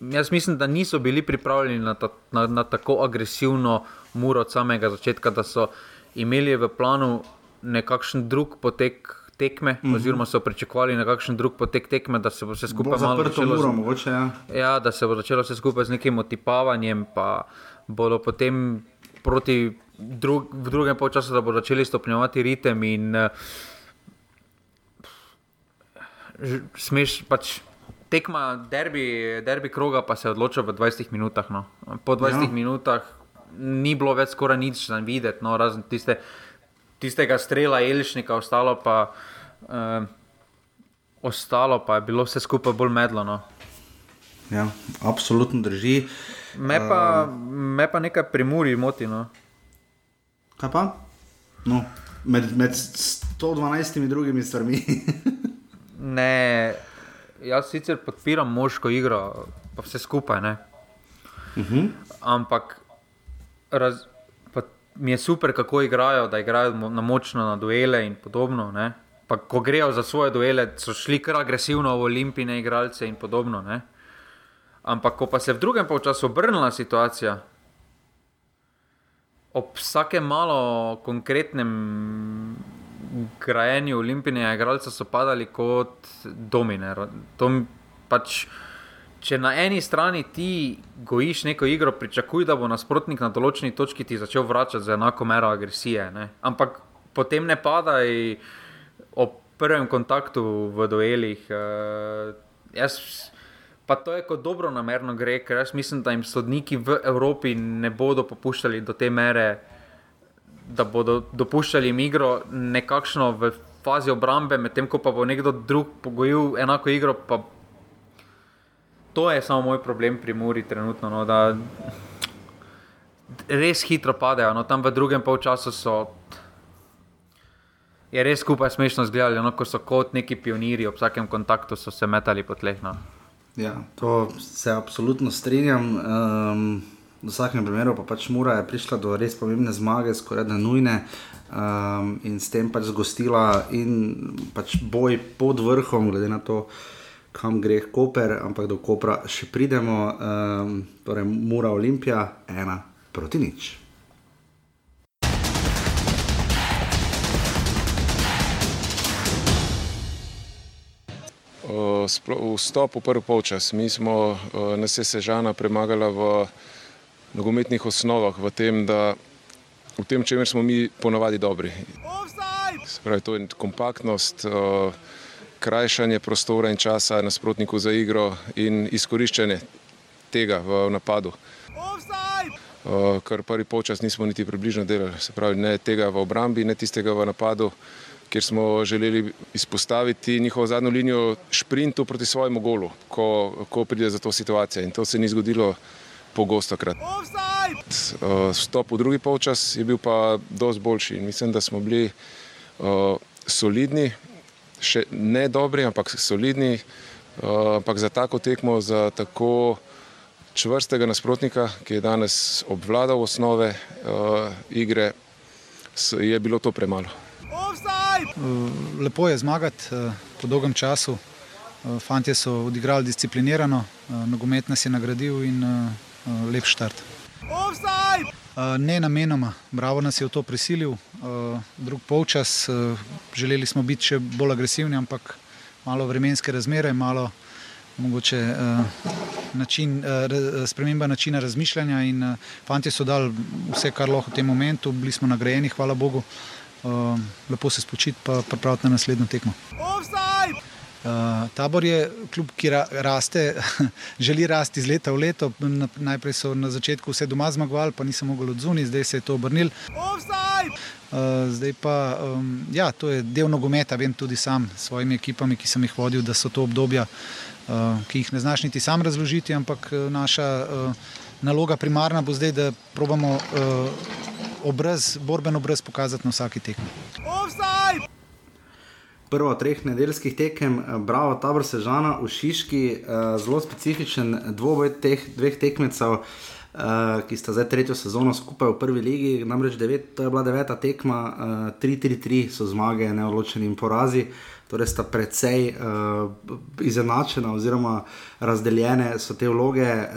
Jaz mislim, da niso bili pripravljeni na, ta, na, na tako agresivno muro od samega začetka, da so imeli v planu nekakšen drug potek tekme, mm -hmm. oziroma so pričakovali nekakšen drug potek tekme, da se bo vse skupaj malo zaprlo. Ja. ja, da se bo začelo vse skupaj z nekim otipavanjem, pa bodo potem proti drug, v drugem času, da bodo začeli stopnjevati ritem in uh, smeš pač. Tekma derbi, derbi kroga pa se je odločila v 20 minutah. No. Po 20 ja. minutah ni bilo več skoraj nič za videti, no, razen tiste tistega strela Elšnika, ostalo pa, uh, ostalo pa je bilo vse skupaj bolj medlo. No. Ja, absolutno drži. Me pa, uh, me pa nekaj primuri moti. No. Kaj pa? No, med, med 112 drugimi stvarmi. ne, jaz sicer podpiram moško igro, pa vse skupaj. Uh mhm. -huh. Ampak raz, mi je super, kako igrajo, da igrajo na močno na duele in podobno. Ne? Pa ko grejo za svoje duele, so šli kar agresivno v olimpijske igralce in podobno. Ne? Ampak ko pa se je v drugem času obrnila situacija, ob vsakem malo konkretnem grajenju olimpijskega igralca so padali kot domine. To pač če na eni strani ti gojiš neko igro, pričakuj, da bo nasprotnik na določeni točki ti začel vračati z enako mero agresije. Ne? Ampak potem ne padaj ob prvem kontaktu v duelih. Uh, jaz, pa to je kot dobro namerno gre, ker jaz mislim, da jim sodniki v Evropi ne bodo popuščali do te mere, da bodo dopuščali jim igro nekakšno v fazi obrambe, medtem ko pa bo nekdo drug pogojil enako igro to je samo moj problem pri Muri trenutno. No, da res hitro padejo, no, tam v drugem polčasu so. Je res skupaj smešno zgledali, no, ko so kot neki pionirji, ob vsakem kontaktu so se metali po tleh. No. Ja, to se absolutno strinjam. Um, v vsakem primeru pa pač Mura je prišla do res pomembne zmage, skoraj da nujne. Um, in s tem pač zgostila in pač boj pod vrhom, glede na to, uh, kam gre Koper, ampak do Kopra še pridemo. Um, torej, mora Olimpija ena proti nič. Uh, vstop v prvi polčas. Mi smo uh, nas je Sežana premagala v nogometnih osnovah, v tem, da v tem, čemer smo mi ponavadi dobri. Spravi, to je kompaktnost, uh, krajšanje prostora in časa nasprotniku za igro in izkoriščanje tega v napadu. Kar prvi polčas nismo niti približno delali, se pravi, ne tega v obrambi, ne tistega v napadu kjer smo želeli izpostaviti njihovo zadnjo linijo šprintu proti svojemu golu, ko, ko pride za to situacijo. In to se ni zgodilo pogosto krat. Vstop v drugi polčas je bil pa dosti boljši in mislim, da smo bili uh, solidni, še ne dobri, ampak solidni, uh, ampak za tako tekmo, za tako čvrstega nasprotnika, ki je danes obvladal osnove uh, igre, je bilo to premalo. Eh, lepo je zmagati eh, po dolgem času. Eh, fantje so odigrali disciplinirano, nogomet nas je nagradil in lep štart. Ne namenoma, Bravo nas je v to prisilil, drug polčas, želeli smo biti še bolj agresivni, ampak malo vremenske razmere, malo mogoče način, sprememba načina razmišljanja in fantje so dali vse, kar lahko v tem momentu, bili smo nagrajeni, hvala Bogu. Lepo se spočiti, pa pripraviti na naslednjo tekmo. Uh, tabor je klub, ki ra raste, želi rasti iz leta v leto. Najprej so na začetku vse doma zmagovali, pa nisem mogel odzuni, zdaj se je to obrnil. Uh, zdaj pa, um, ja, to je del nogometa, vem tudi sam s svojimi ekipami, ki sem jih vodil, da so to obdobja, uh, ki jih ne znaš niti sam razložiti, ampak naša uh, naloga primarna bo zdaj, da probamo. Uh, obraz, borben obraz pokazati na vsaki tekmi. Prvo od treh nedeljskih tekem, eh, bravo, tabor Sežana v Šiški, eh, zelo specifičen dvoboj teh dveh tekmecev, eh, ki sta zdaj tretjo sezono skupaj v prvi ligi. Namreč devet, to je bila deveta tekma, 3-3-3 so zmage, neodločeni in porazi, torej sta precej izenačena oziroma razdeljene so te vloge.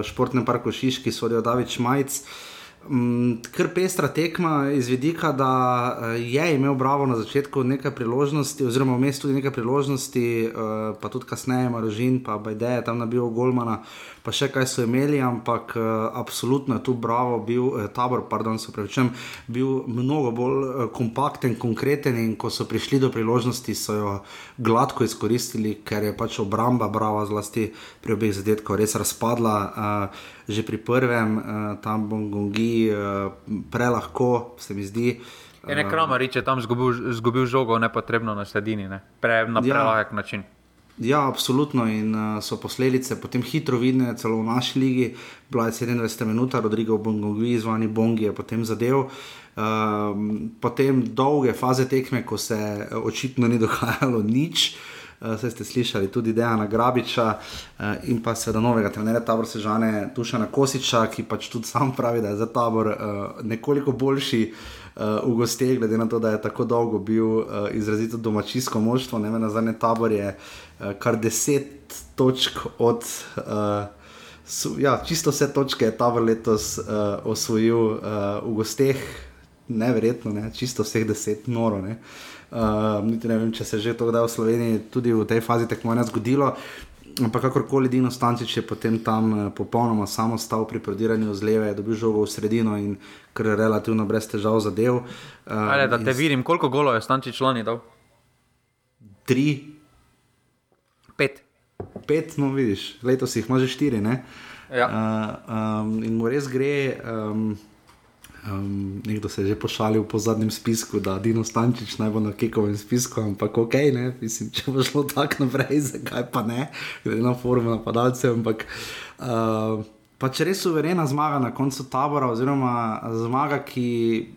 V športnem parku Šiški sodijo David Šmajc. Mm, kar pestra tekma iz vidika, da eh, je imel Bravo na začetku nekaj priložnosti, oziroma vmes tudi nekaj priložnosti, eh, pa tudi kasneje Marožin, pa Bajde je tam nabil Golmana, pa še kaj so imeli, ampak uh, absolutno je tu Bravo bil, eh, tabor, pardon, se pravi, čem, bil mnogo bolj uh, kompakten, konkreten in ko so prišli do priložnosti, so jo gladko izkoristili, ker je pač obramba Brava zlasti pri obeh zadetkov res razpadla. Uh, že pri prvem, uh, tam Bongongi, uh, prelahko se mi zdi. Je nek kramar, če tam zgubil žogo, nepotrebno na sredini, ne? Pre, na ja. prelahek ja. način. Ja, absolutno. In uh, so posledice potem hitro vidne, celo v naši ligi. Bila je 27 minut, Rodrigo Bongovi, zvani Bongi, je potem zadev. Uh, potem dolge faze tekme, ko se eh, očitno ni dogajalo nič. Uh, ste slišali tudi Dejana Grabiča uh, in pa seveda novega trenerja tabor Sežane Tušana Kosiča, ki pač tudi sam pravi, da je za tabor uh, nekoliko boljši uh, v gostih, glede na to, da je tako dolgo bil uh, izrazito domačijsko moštvo. Ne vem, na zadnje tabor je uh, kar deset točk od. Uh, ja, čisto vse točke je ta vrh letos uh, osvojil uh, v gosteh, neverjetno, ne? čisto vseh deset, noro. Ne? Uh, niti ne vem, če se je že to kdaj v Sloveniji tudi v tej fazi tekmovanja zgodilo. Ampak kakorkoli Dino Stančič je potem tam uh, popolnoma samo stal pri prodiranju z leve, dobil žogo v sredino in kar relativno brez težav zadev. Uh, Ale, da te vidim, koliko golo je Stančič lani dal? Tri. Pet. Pet, no vidiš, letos jih ima že štiri. Ja. Uh, um, in mu res gre. Um, Um, nekdo se je že pošalil po zadnjem spisku, da Dino Stančič naj bo na kekovem spisku, ampak ok, ne, mislim, če bo šlo tako naprej, zakaj pa ne, glede na forum napadalcev. Ampak uh, pač res suverena zmaga na koncu tabora, oziroma zmaga, ki.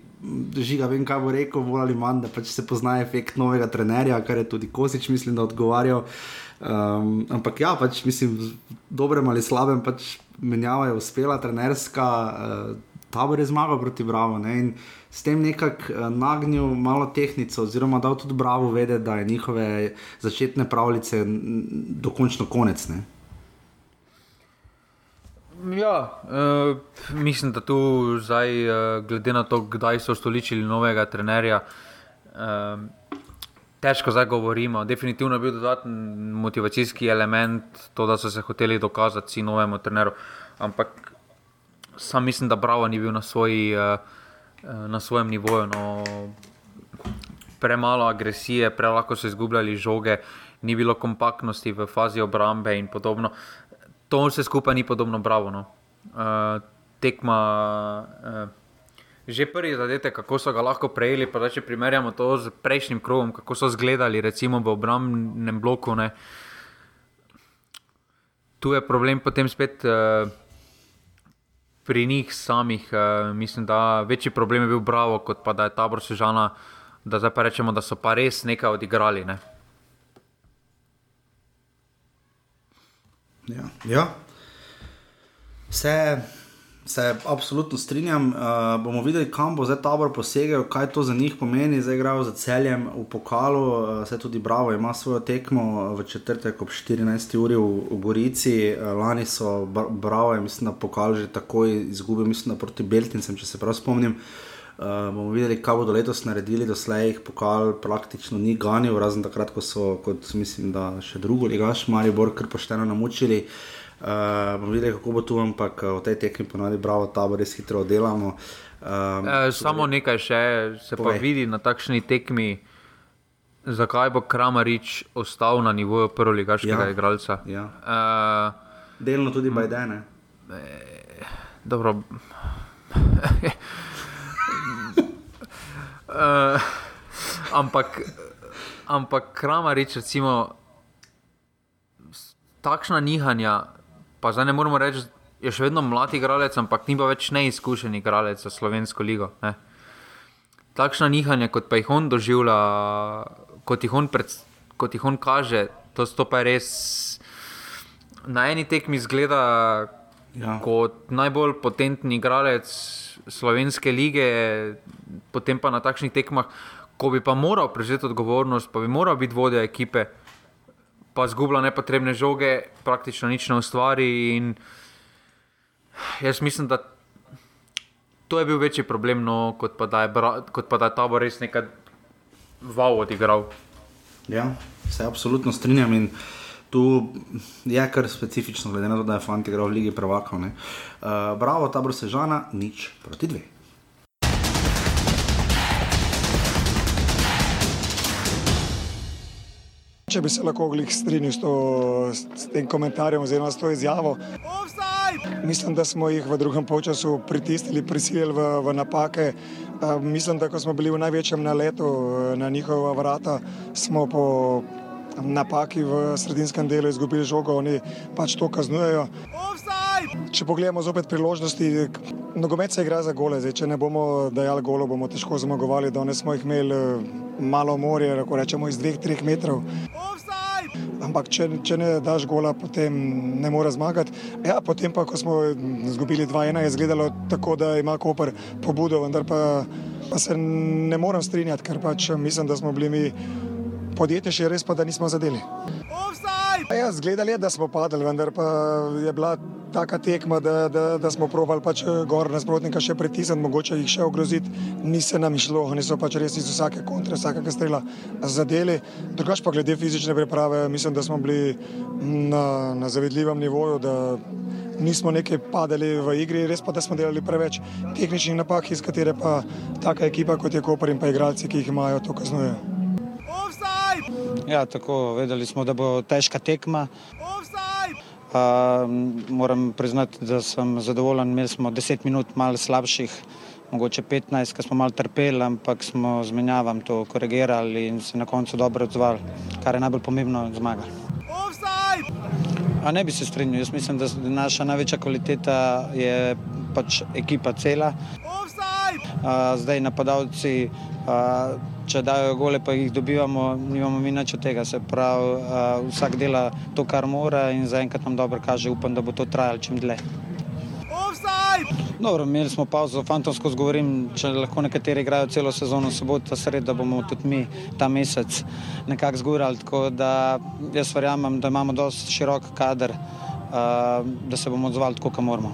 Žiga, vem, kaj bo rekel, bolj ali manj, da pač se pozna efekt novega trenerja, kar je tudi Kosič, mislim, da odgovarjal. Um, ampak ja, pač mislim, dobrem ali slabem, pač menjava je uspela, trenerska. Uh, tabor je zmagal proti Bravo ne? in s tem nekako uh, nagnil malo tehnico, oziroma dal tudi Bravo vedeti, da je njihove začetne pravljice dokončno konec. Ne? Ja, uh, mislim, da tu zdaj, uh, glede na to, kdaj so stoličili novega trenerja, uh, težko zdaj govorimo. Definitivno je bil dodaten motivacijski element, to, da so se hoteli dokazati novemu treneru. Ampak sam mislim, da Bravo ni bil na, svoji, eh, na svojem nivoju. No, premalo agresije, prelako so izgubljali žoge, ni bilo kompaktnosti v fazi obrambe in podobno. To vse skupaj ni podobno Bravo. No. Uh, tekma. Uh, že prvi zadetek, kako so ga lahko prejeli. Pa, če primerjamo to z prejšnjim krogom, kako so izgledali, recimo v obrambnem bloku. Ne. Tu je problem potem spet uh, pri njih samih. Uh, mislim, da večji problem je bil Bravo, kot pa da je tabor Sežana, da zdaj pa rečemo, da so pa res nekaj odigrali. Ne. Ja. ja. Vse se absolutno strinjam. Uh, bomo videli, kam bo zdaj tabor posegel, kaj to za njih pomeni. Zdaj igrajo za celjem v pokalu, uh, vse tudi Bravo ima svojo tekmo v četrtek ob 14. uri v, v Gorici. Uh, lani so Bravo, mislim, da pokal že takoj izgubili, mislim, da proti Beltincem, če se prav spomnim. Uh, bomo videli, kaj bodo letos naredili, doslej jih pokal praktično ni ganil, razen takrat, ko so, kot mislim, da še drugo ligaš, Maribor, kar pošteno namučili. Uh, Uh, bomo videli, kako bo tu, ampak v tej tekmi ponovadi bravo, ta bo res hitro delamo. Um, e, samo nekaj še se povej. pa vidi na takšni tekmi, zakaj bo Kramarič ostal na nivoju prvoligaškega ja, igralca. Ja. Uh, Delno tudi Bajdene. E, dobro. uh, ampak, ampak Kramarič, recimo, takšna nihanja pa zdaj ne moremo reči, je še vedno mladi igralec, ampak ni pa več neizkušen igralec za slovensko ligo. Ne. Takšna nihanja, kot pa jih on doživlja, kot jih on, pred, kot jih on kaže, to stopa res na eni tekmi zgleda ja. kot najbolj potentni igralec slovenske lige, potem pa na takšnih tekmah, ko bi pa moral prevzeti odgovornost, pa bi moral biti vodja ekipe pa zgublja nepotrebne žoge, praktično nič ne ustvari. Jaz mislim, da to je bil večji problem, no, kot, pa je, kot pa da je ta bo res nekaj wow odigral. Ja, se absolutno strinjam. In tu je kar specifično, glede na to, da je fant igral v Ligi Prvakov. Uh, bravo, ta brosežana, nič proti dveh. Če bi se lahko glih strinjal s, s tem komentarjem oziroma s to izjavo. Mislim, da smo jih v drugem času pritisnili, prisilili v, v napake. Mislim, da ko smo bili v največjem naletu na njihova vrata, smo po napaki v sredinskem delu izgubili žogo, oni pač to kaznujejo. Če pogledamo zopet priložnosti, nogomet se igra za gole. Zdaj, če ne bomo dajali golo, bomo težko zmagovali. Danes smo jih imeli malo morje, lahko rečemo iz dveh, treh metrov. Ampak, če, če ne daš gola, potem ne more zmagati. Ja, potem pa, ko smo izgubili 2-1, je izgledalo tako, da ima Koper pobudo, vendar pa, pa se ne morem strinjati, ker pač mislim, da smo bili mi podjetnejši, res pa, da nismo zadeli. Ja, zgledali je, da smo padali, vendar pa je bila taka tekma, da, da, da smo provali pač eh, gor nasprotnika še pritisniti, mogoče jih še ogroziti. Ni se nam išlo, oni so pač res iz vsake kontre, vsakega strela zadeli. Drugač pa glede fizične priprave, mislim, da smo bili na, na zavedljivem nivoju, da nismo nekaj padali v igri, res pa, da smo delali preveč tehničnih napak, iz katere pa taka ekipa kot je Koper in pa igralci, ki jih imajo, to kaznujejo. Ja, tako vedeli smo, da bo težka tekma. Uh, moram priznati, da sem zadovoljen. Imeli smo 10 minut malo slabših, mogoče 15, ker smo malo trpeli, ampak smo z menjavam to korigirali in se na koncu dobro odzvali, kar je najbolj pomembno zmaga. A ne bi se strinjal, jaz mislim, da naša največja kvaliteta je pač ekipa cela. Uh, zdaj napadalci. Uh, če dajo gole, pa jih dobivamo, nimamo mi nič od tega. Se pravi, uh, vsak dela to, kar mora in zaenkrat nam dobro kaže. Upam, da bo to trajalo čim dlje. Dobro, imeli smo pauzo, fantomsko zgovorim, če lahko nekateri igrajo celo sezono, soboto, sredo, bomo tudi mi ta mesec nekako zgurali. Tako da jaz verjamem, da imamo dosti širok kader, uh, da se bomo odzvali tako, kot moramo.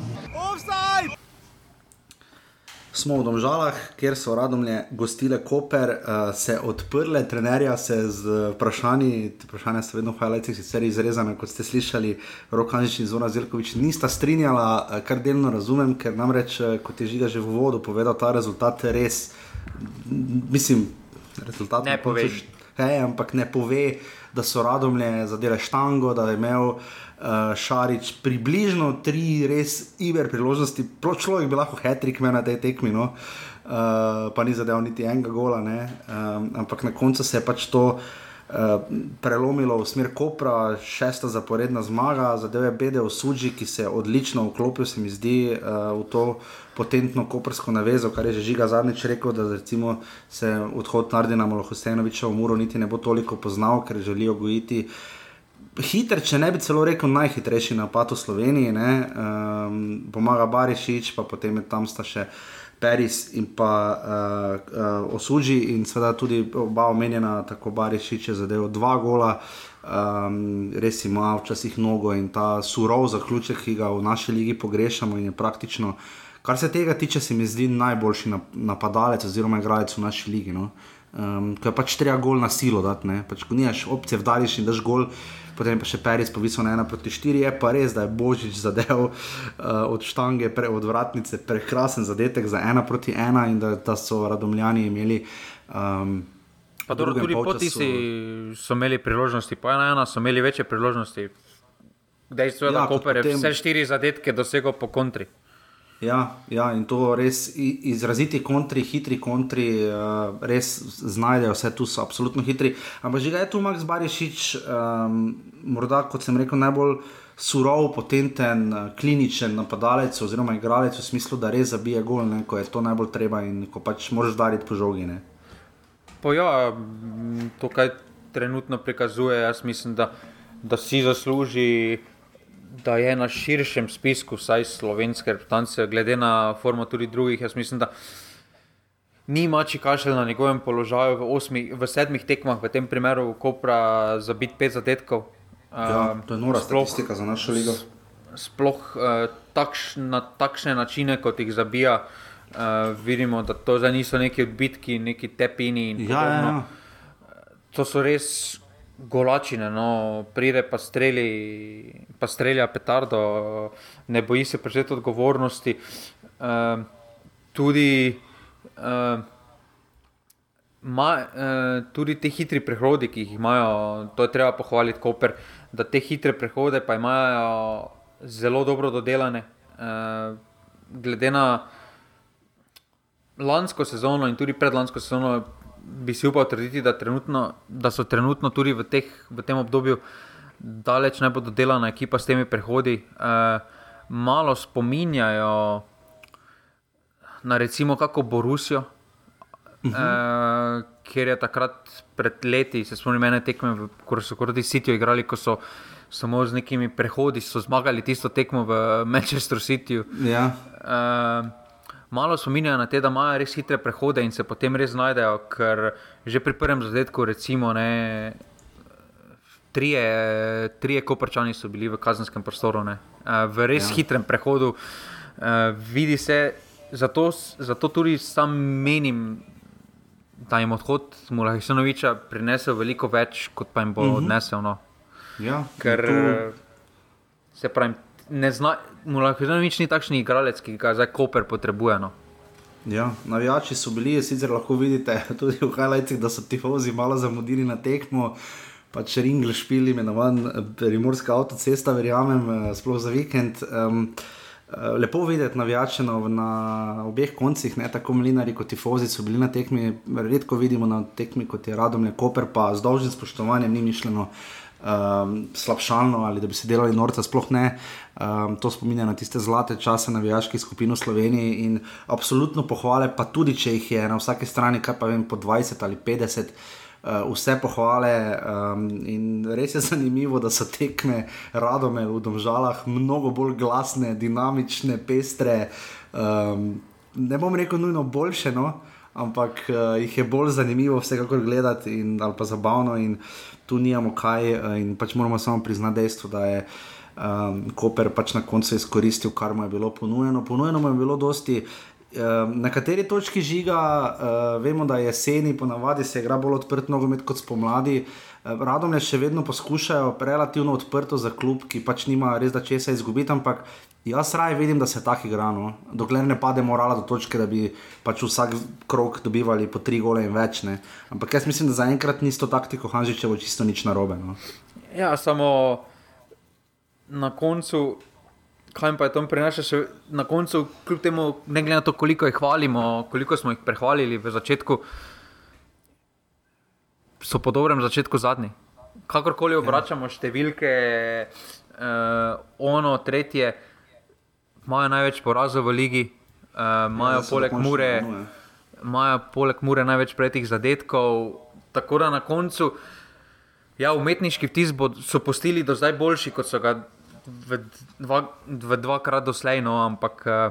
Smo v Domžalah, kjer so radomlje gostile Koper, uh, se odprle, trenerja se z vprašanji, vprašanja so vedno hvaliti, sicer izrezane, kot ste slišali, Rokanjič in Zona Zelkovič nista strinjala, uh, kar delno razumem, ker namreč, uh, kot je Žiga že v vodu povedal, ta rezultat res, mislim, rezultat ne pove. Hej, ampak ne pove, da so radomlje zadele štango, da je imel uh, Šarič približno tri res iver priložnosti, človek bi lahko hetrik imel na tej tekmi, no? uh, pa ni zadeval niti enega gola, um, ampak na koncu se je pač to. Uh, prelomilo v smer Kopra, šesta zaporedna zmaga, zadeve Bede v Suči, ki se je odlično vklopil, se mi zdi, uh, v to potentno koprsko navezo, kar je že žiga zadnjič rekel, da se odhod Nardina Molohosenoviča v Muro niti ne bo toliko poznal, ker želijo gojiti uh, hiter, če ne bi celo rekel najhitrejši napad v Sloveniji, um, pomaga Barišič, pa potem je tam sta še Peris in pa uh, uh, Osuži in seveda tudi oba omenjena, tako Barišič je zadeval dva gola. Um, res ima včasih nogo in ta surov zaključek, ki ga v naši ligi pogrešamo, in je praktično, kar se tega tiče, se mi zdi najboljši napadalec oziroma igralec v naši ligi. No? Um, ko je pač treba gol na silo dati, pač, ko nimaš opcije, vdariš in daš gol, potem pa še Peris povisel na 1 proti 4, je pa res, da je Božič zadev uh, od štange, pre, od vratnice, prekrasen zadetek za 1 proti 1 in da, da so radomljani imeli. Um, pa dobro, tudi potisi so imeli priložnosti, pa ena, ena so imeli večje priložnosti. Dejstvo je, ja, da Koper je potem... vse štiri zadetke dosegel po kontri. Ja, ja, in to res izraziti kontri, hitri kontri, uh, res znajdejo vse tu, so absolutno hitri. Ampak že je tu Max Barišič, um, morda kot sem rekel, najbolj surov, potenten, uh, kliničen napadalec oziroma igralec v smislu, da res zabije gol, ne, ko je to najbolj treba in ko pač moraš dariti po žogi. Ja, to, kaj trenutno prikazuje, jaz mislim, da, da si zasluži da je na širšem spisku, vsaj slovenske reprezentance, glede na formo tudi drugih. Jaz mislim, da ni mači kašelj na njegovem položaju v, osmi, v sedmih tekmah, v tem primeru Kopra za bit pet zadetkov. Ja, to je nora statistika za našo ligo. Sploh uh, takš, na takšne načine, kot jih zabija, uh, vidimo, da to niso neki odbitki, neki tepini. Ja, ja, ja. To so res golačine, no, pride pa streli, pa strelja petardo, ne boji se prevzeti odgovornosti. Uh, tudi, uh, ma, uh, tudi te hitri prehodi, ki jih imajo, to je treba pohvaliti, Koper, da te hitre prehode pa imajo zelo dobro dodelane. Uh, glede na lansko sezono in tudi predlansko sezono, bi si upal trditi, da, da so trenutno tudi v, teh, v tem obdobju daleč najbolj dodelana ekipa s temi prehodi. Uh, malo spominjajo na recimo kako Borusijo, uh -huh. uh, ker je takrat pred leti, se spomnim, ene tekme, ko so proti Cityju igrali, ko so samo z nekimi prehodi zmagali tisto tekmo v Manchester Cityju. Ja. Uh, malo spominjajo na te, da imajo res hitre prehode in se potem res znajdejo, ker že pri prvem zadetku, recimo, ne, trije, trije koprčani so bili v kazenskem prostoru, ne, v res ja. hitrem prehodu. Vidi se, zato, zato tudi sam menim, da jim odhod Mulahisanoviča prinesel veliko več, kot pa jim bo uh mhm. -huh. odnesel. No. Ja, Ker tu... se pravi, ne zna, Mulahisanovič ni takšen igralec, ki ga zdaj Koper potrebuje. No. Ja, navijači so bili, sicer lahko vidite tudi v Hajlajcih, da so tifozi malo zamudili na tekmo pač ringl špili, imenovan eh, Primorska avtocesta, verjamem, eh, sploh za vikend. Um, Lepo videti navijače na obeh koncih, ne tako mlinari kot tifozi so bili na tekmi. Redko vidimo na tekmi kot je Radom, Koper, pa z dolžnim spoštovanjem ni mišljeno um, slabšalno ali da bi se delali norca, sploh ne. Um, to spominja na tiste zlate čase navijaških skupin v Sloveniji in absolutno pohvale, pa tudi če jih je na vsaki strani, kaj pa vem, po 20 ali 50. Uh, vse pohvale um, in res je zanimivo, da so tekme radome v Domžalah mnogo bolj glasne, dinamične, pestre. Um, ne bom rekel nujno boljše, no, ampak uh, jih je bolj zanimivo vsekakor gledati in, ali pa zabavno in tu nijamo kaj uh, in pač moramo samo priznati dejstvo, da je um, Koper pač na koncu izkoristil, kar mu je bilo ponujeno. Ponujeno mu je bilo dosti Na kateri točki žiga, uh, vemo, da je jeseni, ponavadi se igra bolj odprt nogomet kot spomladi. Uh, Radom je še vedno poskušajo relativno odprto za klub, ki pač nima res da česa izgubiti, ampak jaz raje vidim, da se tako igra. No? Dokler ne pade morala do točke, da bi pač vsak krok dobivali po tri gole in več. Ne? Ampak jaz mislim, da zaenkrat ni to taktiko Hanžičevo čisto nič narobe. No? Ja, samo na koncu kaj pa je to prinaša še na koncu, kljub temu, ne glede na to, koliko jih hvalimo, koliko smo jih prehvalili v začetku, so po dobrem začetku zadnji. Kakorkoli ja. obračamo številke, uh, ono, tretje, imajo največ porazov v ligi, uh, imajo ja, poleg Mure. Imajo poleg Mure največ pretih zadetkov, tako da na koncu, ja, umetniški vtis so postili do zdaj boljši, kot so ga v, dva, v dvakrat doslej, no, ampak uh,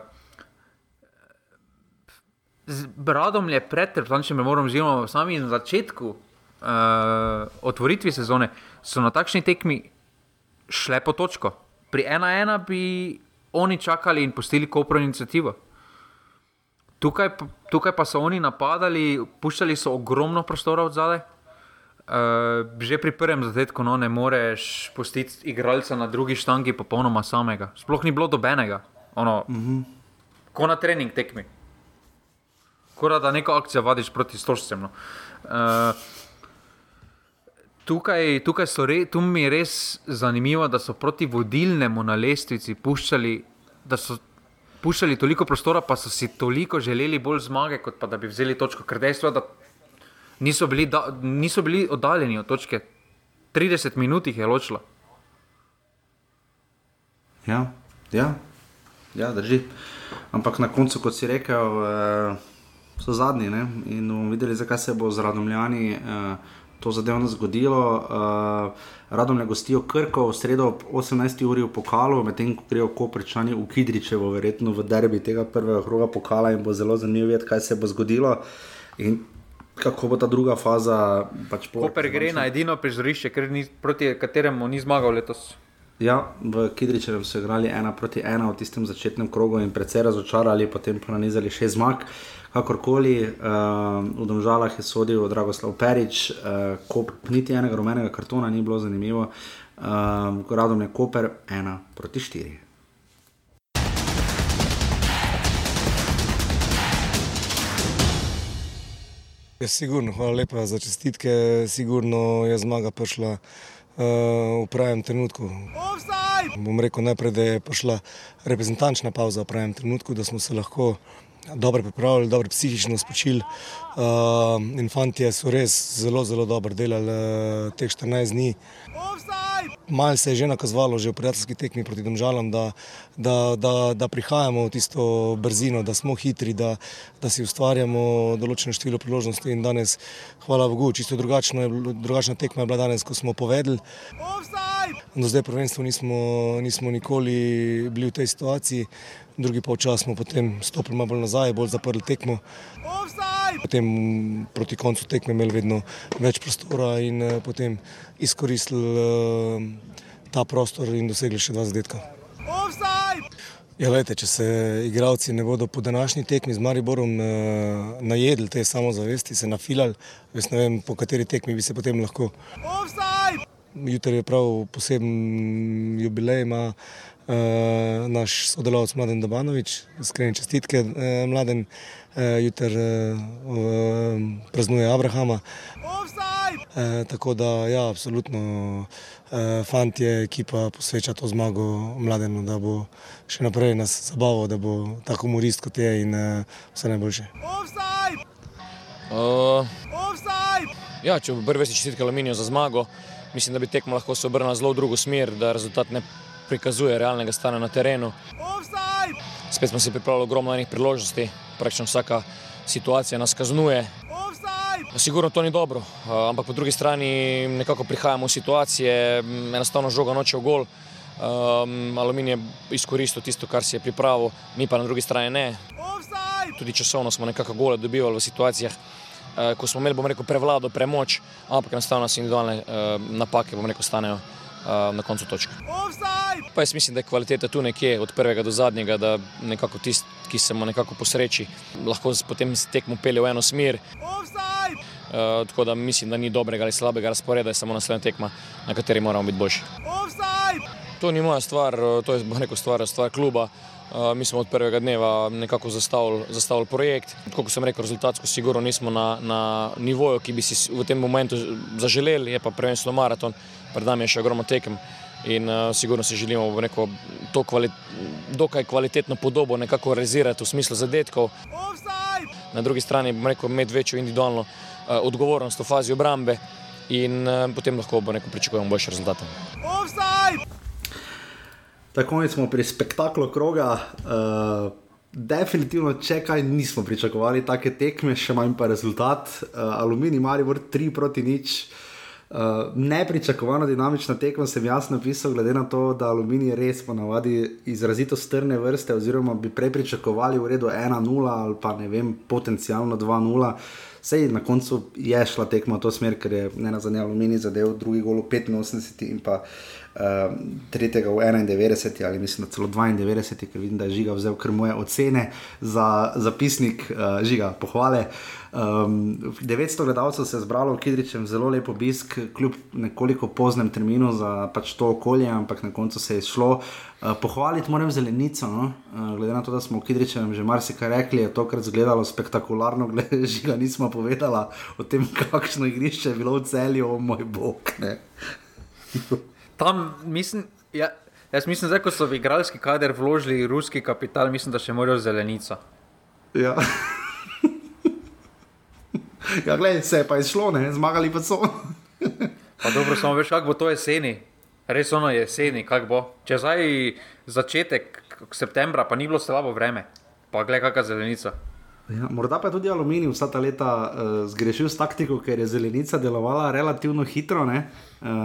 z Bradom je predtem, če me moram zelo, sami na začetku uh, otvoritve sezone so na takšni tekmi šle po točko. Pri 1-1 bi oni čakali in postili kopro inicijativo. Tukaj, tukaj pa so oni napadali, puščali so ogromno prostora od zadaj. Uh, že pri prvem zadetku no, ne moreš pustiti igralca na drugi štangi popolnoma samega. Sploh ni bilo dobenega, ono, mm -hmm. ko na trening tekmi. Kora da neko akcijo vadiš proti stožcem. No. Uh, tukaj, tukaj re, tu mi je res zanimivo, da so proti vodilnemu na lestvici puščali, da so puščali toliko prostora, pa so si toliko želeli bolj zmage, kot pa da bi vzeli točko. Ker dejstvo je, da niso bili, da, niso bili oddaljeni od točke. 30 minut jih je ločilo. Ja, ja, ja, drži. Ampak na koncu, kot si rekel, eh, so zadnji ne? in bomo videli, zakaj se bo z radomljani eh, to zadevno zgodilo. Eh, Radom je gostijo Krko v sredo ob 18. uri v pokalu, medtem ko grejo koprčani v Kidričevo, verjetno v derbi tega prvega kroga pokala in bo zelo zanimivo videti, kaj se bo zgodilo. In kako bo ta druga faza. Pač Koper gre na edino prizorišče, proti kateremu ni zmagal letos. Ja, v Kidričevu so igrali ena proti ena v tistem začetnem krogu in precej razočarali, potem pa nanizali še zmag. Kakorkoli, uh, v Domžalah je sodil Dragoslav Perič, uh, kop, niti enega rumenega kartona ni bilo zanimivo, uh, radom je Koper ena proti štiri. Ja, sigurno, hvala lepa za čestitke. Sigurno je zmaga prišla uh, v pravem trenutku. Offside! Bom rekel najprej, da je prišla reprezentančna pauza v pravem trenutku, da smo se lahko dobro pripravili, dobro psihično spočili. Uh, Infantje so res zelo, zelo dobro delali uh, teh 14 dni. Malce se je že nakazovalo, že v prijateljski tekmi proti Domžalam, da, da, da, da prihajamo v tisto brzino, da smo hitri, da, da si ustvarjamo določeno število priložnosti. In danes, hvala Bogu, čisto drugačno je, drugačna tekma je bila danes, ko smo povedali. Do zdaj prvenstvo nismo, nismo nikoli bili v tej situaciji, drugi polčas smo potem stopili malo nazaj, bolj zaprli tekmo. Potem proti koncu tekme imeli vedno več prostora in uh, potem izkoristili uh, ta prostor in dosegli še dva zadetka. Ja, lejte, če se igralci ne bodo po današnji tekmi z Mariborom uh, najedli te samozavesti, se nafilali, jaz ne vem, po kateri tekmi bi se potem lahko. Jutri je prav poseben jubilej, ima naš sodelavec Mladen Dobanovič, iskrene čestitke, uh, Mladen uh, uh, praznuje Abrahama. Tako da, ja, absolutno, uh, fantje, ekipa posveča to zmago mladenu, da bo še naprej nas zabaval, da bo tako humorist kot je in vse najboljše. Uh, ja, če bo prvi čestitke Aluminijo za zmago, mislim, da bi tekmo lahko se obrnila zelo v drugo smer, da rezultat ne prikazuje realnega stanja na terenu. Spet smo se pripravili ogromno enih priložnosti, praktično vsaka situacija nas kaznuje. Sigurno to ni dobro, ampak po drugi strani nekako prihajamo v situacije, enostavno žoga noče v gol. Um, aluminij je izkoristil tisto, kar si je pripravil, mi pa na drugi strani ne. Tudi časovno smo nekako gole dobivali v situacijah, uh, ko smo imeli, bom rekel, prevlado, premoč, ampak enostavno nas individualne uh, napake, bom rekel, stanejo na koncu točke. Pa jaz mislim, da je kvaliteta tu nekje od prvega do zadnjega, da nekako tist, ki se mu nekako posreči, lahko potem tekmo pelje v eno smer. Uh, tako da mislim, da ni dobrega ali slabega razporeda, je samo naslednja tekma, na kateri moramo biti boljši. To ni moja stvar, to je neko stvar, stvar kluba. Uh, mi smo od prvega dneva nekako zastavili, zastavili projekt. Kot sem rekel, rezultatsko sigurno nismo na, na nivoju, ki bi si v tem momentu zaželeli, je pa prvenstveno maraton, pred nami je še ogromno tekem in uh, sigurno si želimo neko to kvali, dokaj kvalitetno podobo nekako realizirati v smislu zadetkov. Na drugi strani, bom rekel, imeti večjo individualno uh, odgovornost v fazi obrambe in uh, potem lahko bo neko pričakujemo boljše rezultate. Tako smo pri spektaklu kroga. Uh, definitivno, če kaj nismo pričakovali, take tekme, še manj pa rezultat. Uh, Aluminij, Maribor 3 proti nič. Uh, Uh, nepričakovano dinamična tekma sem jasno napisal, glede na to, da aluminij res ponavadi izrazito strne vrste, oziroma bi prej pričakovali v redu 1-0 ali pa ne vem, potencialno 2-0. Sej na koncu je šla tekma v to smer, ker je ne na zadnje aluminij zadev, drugi gol v 85 in pa uh, tretjega v 91 ali mislim, da celo 92, ker vidim, da je žiga vzel kar moje ocene za zapisnik uh, žiga, pohvale. Um, 900 gledalcev se je zbralo v Kidričem, zelo lep obisk, kljub nekoliko poznem terminu za pač to okolje, ampak na koncu se je šlo. Uh, pohvaliti moram zelenico, no? uh, glede na to, da smo v Kidričem že marsikaj rekli, je tokrat izgledalo spektakularno, glede žiga nismo povedala o tem, kakšno igrišče je bilo v celju, o moj bog. Tam mislim. Ja. Jaz mislim, da so v igralski kader vložili ruski kapital, mislim, da še morajo zelenico. Ja. ja, gledaj, se je pa izšlo, ne? zmagali pa so. pa dobro, samo veš, kako bo to jeseni. Res ono je jeseni, kako bo. Če zdaj začetek septembra, pa ni bilo slabo vreme, pa gledaj, kakšna zelenica. Ja, morda pa je tudi aluminij vsa ta leta uh, zgrešil s taktiko, ker je zelenica delovala relativno hitro, uh,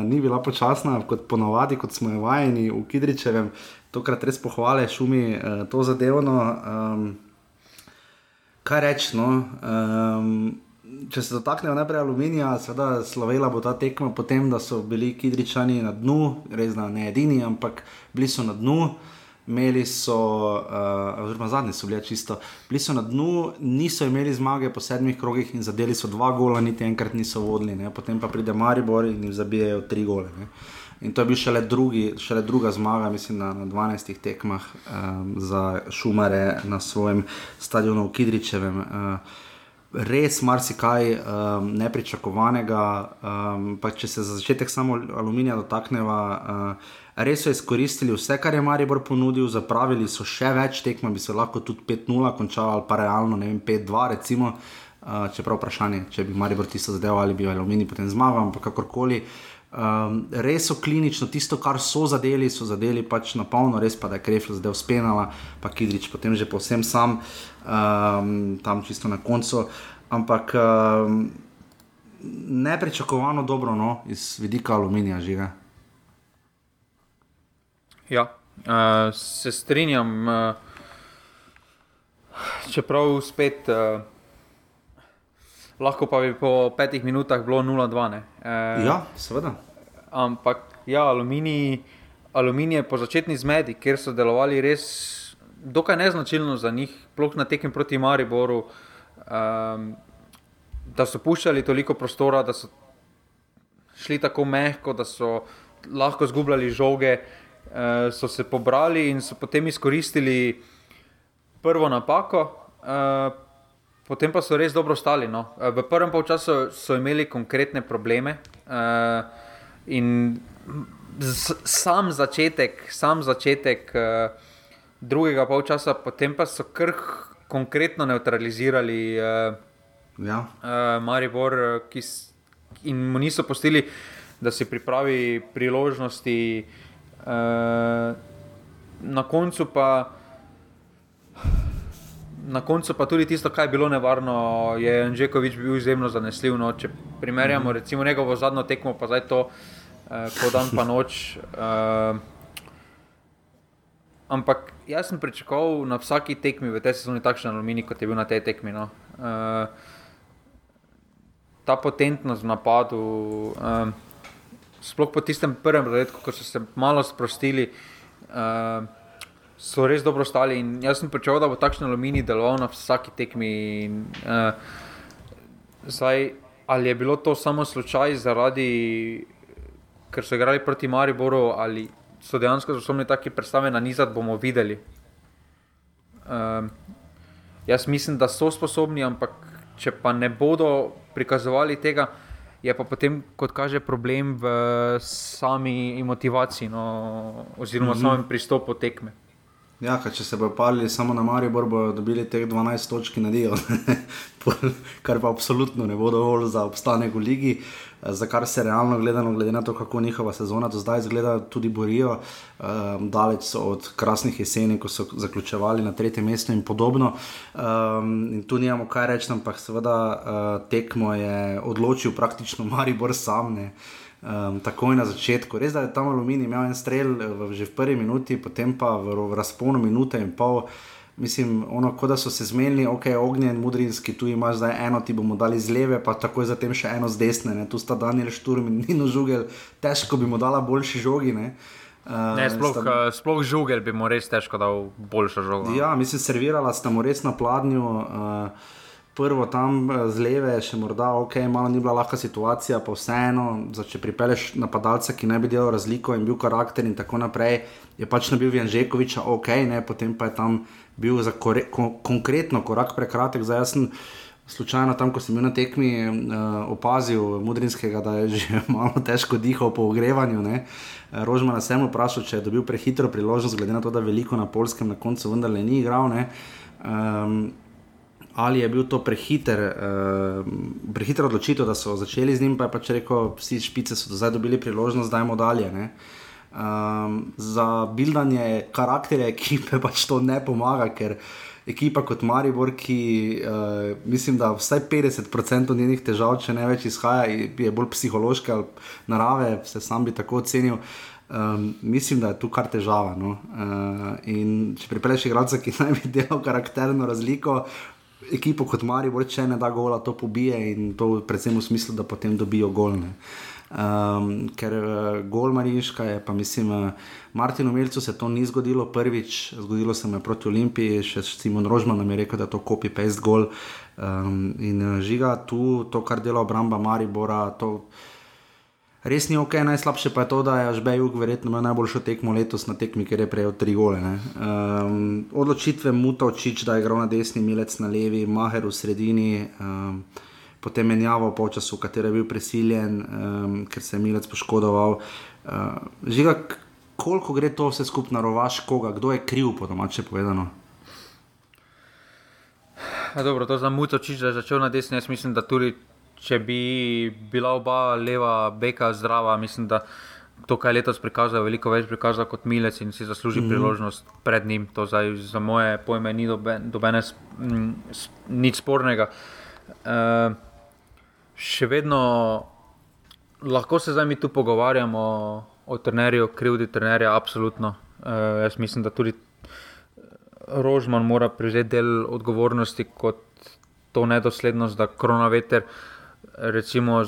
ni bila počasna, kot ponovadi, kot smo jo vajeni v Kidričevem. Tokrat res pohvale šumi uh, to zadevno. Um, kaj reči? No? Um, če se dotaknemo najprej aluminija, seveda slovela bo ta tekma potem, da so bili Kidričani na dnu, res da ne edini, ampak bili so na dnu. Imeli so, uh, oziroma zadnji so bili čisto, bili so na dnu, niso imeli zmage po sedmih krogih in zadeli so dva gola, niti enkrat niso vodili, ne? potem pa pride Maribor in jim zabijajo tri gole. Ne? In to je bil šele, drugi, šele druga zmaga, mislim, na, na 12 tekmah um, za Šumare na svojem stadionu v Kidričevem. Uh, Res marsikaj um, nepričakovanega, um, pa če se za začetek samo aluminija dotakneva, uh, res so izkoristili vse, kar je Maribor ponudil, zapravili so še več tekmo, bi se lahko tudi 5-0 končalo, ali pa realno 5-2, recimo. Uh, čeprav vprašanje, če bi Maribor tisto zadeval ali bi Alumini potem zmagal, ampak kakorkoli. Um, res so klinično, tisto, kar so zadeli, so zadeli pač na polno, res pa da je Krefl zdaj uspenala, pa Kidrič potem že povsem sam, um, tam čisto na koncu. Ampak um, nepričakovano dobro, no, iz vidika aluminija žiga. Ja, uh, se strinjam. Uh, čeprav spet, uh, lahko pa bi po petih minutah bilo 0-2. Uh, ja, seveda. Ampak ja, aluminij, aluminij je po začetni zmedi, ker so delovali res dokaj neznačilno za njih, sploh na tekem proti Mariboru. Um, da so puščali toliko prostora, da so šli tako mehko, da so lahko zgubljali žoge. Uh, uh, so se pobrali in so potem izkoristili prvo napako, uh, potem pa so res dobro stali. No. Uh, v prvem polčasu so imeli konkretne probleme uh, in sam začetek, sam začetek uh, drugega polčasa, potem pa so kar konkretno neutralizirali uh, ja. uh, Maribor, ki in mu niso postili. Da si pripravi priložnosti, uh, na koncu pa. Na koncu pa tudi tisto, kar je bilo nevarno, je Anžekovič bil izjemno zanesljiv. No, če primerjamo mm -hmm. recimo njegovo zadnjo tekmo, pa zdaj to, eh, ko dan pa noč. Eh, ampak jaz sem pričakoval na vsaki tekmi v tej sezoni takšen aluminij, kot je bil na tej tekmi. No. Eh, ta potentnost v napadu. Eh, sploh po tistem prvem redku, ko so se malo sprostili, uh, so res dobro stali. In jaz sem pričakoval, da bo takšen aluminij deloval na vsaki tekmi. In, uh, zdaj, ali je bilo to samo slučaj, zaradi, ker so igrali proti Mariboru, ali so dejansko sposobni taki predstave na nizat, bomo videli. Uh, jaz mislim, da so sposobni, ampak če pa ne bodo prikazovali tega, je pa potem, kot kaže, problem v sami motivaciji, no, oziroma mm -hmm. samem pristopu tekme. Ja, če se bodo palili samo na Maribor, bodo dobili teh 12 točk na dio, kar pa absolutno ne bo dovolj za obstanek v ligi, za kar se realno gledano, glede na to, kako njihova sezona do zdaj izgleda, tudi borijo. Um, daleč so od krasnih jeseni, ko so zaključevali na tretjem mestu in podobno. Um, in tu nimamo kaj reči, ampak seveda uh, tekmo je odločil praktično Maribor sam. Ne um, takoj na začetku. Res da je tam aluminij imel en strel eh, v, že v prvi minuti, potem pa v, v razponu minute in pol. Mislim, ono, kot da so se zmenili, ok, ognjen, mudrinski, tu imaš zdaj eno, ti bomo dali z leve, pa takoj zatem še eno z desne, ne? tu sta Daniel Šturm in Nino Žugel, težko bi mu dala boljši žogi. Ne? Uh, ne, sploh, sta... uh, sploh žugel bi mu res težko dal boljšo žogo. Ja, mislim, servirala sta mu res na pladnju. Uh, prvo tam z leve, še morda ok, malo ni bila lahka situacija, pa vseeno, če pripeleš napadalca, ki ne bi delal razliko in bil karakter in tako naprej, je pač ne bil Janžekovič, ok, ne, potem pa je tam bil za kore, kon, konkretno korak prekratek. Zdaj, jaz sem slučajno tam, ko sem bil na tekmi, uh, opazil Mudrinskega, da je že malo težko dihal po ogrevanju. Ne. Rožman sem vprašal, če je dobil prehitro priložnost, glede na to, da veliko na polskem na koncu vendarle ni igral. Um, ali je bil to prehiter, uh, prehiter odločitev, da so začeli z njim, pa je pač rekel, vsi špice so zdaj dobili priložnost, da jim dalje. Um, za bildanje karakterja ekipe pač to ne pomaga, ker ekipa kot Maribor, ki uh, mislim, da vsaj 50% njenih težav, če ne več izhaja, je bolj psihološke narave, se sam bi tako ocenil. Um, mislim, da je tu kar težava. No? Uh, če pripelješ igralca, ki naj bi delal karakterno razliko, ekipo kot Marijo, če ne da gola, to pobije in to predvsem v smislu, da potem dobijo golne. Um, ker uh, gol Marijška je, pa mislim, uh, Martinu Melcu se to ni zgodilo prvič, zgodilo se je proti Olimpiji, še Simon Rožman nam je rekel, da je to copy-paste gol. Um, in uh, žiga tu, to, kar dela obramba Maribora, to res ni ok, najslabše pa je to, da je Žbej Jug verjetno imel najboljšo tekmo letos na tekmi, ker je prejel tri gole. Um, odločitve Muta očič, da je igral na desni, Milec na levi, Maher v sredini. Um, Potem menjavo po času, v kateri je bil prisiljen, um, ker se je Milec poškodoval. Uh, žiga, koliko gre to vse skupaj na rovaš, koga, kdo je kriv, po domače povedano? Ja, dobro, to za Mutočič, da je začel na desni. Jaz mislim, da tudi če bi bila oba leva beka zdrava, mislim, da to, kar letos prikazuje, veliko več prikazuje kot Milec in si zasluži mm. priložnost pred njim. To zdaj, za moje pojme ni dobene nič spornega. Uh, še vedno lahko se zdaj mi tu pogovarjamo o trenerju, krivdi trenerja, absolutno. Uh, jaz mislim, da tudi Rožman mora prevzeti del odgovornosti kot to nedoslednost, da koronaveter uh, recimo,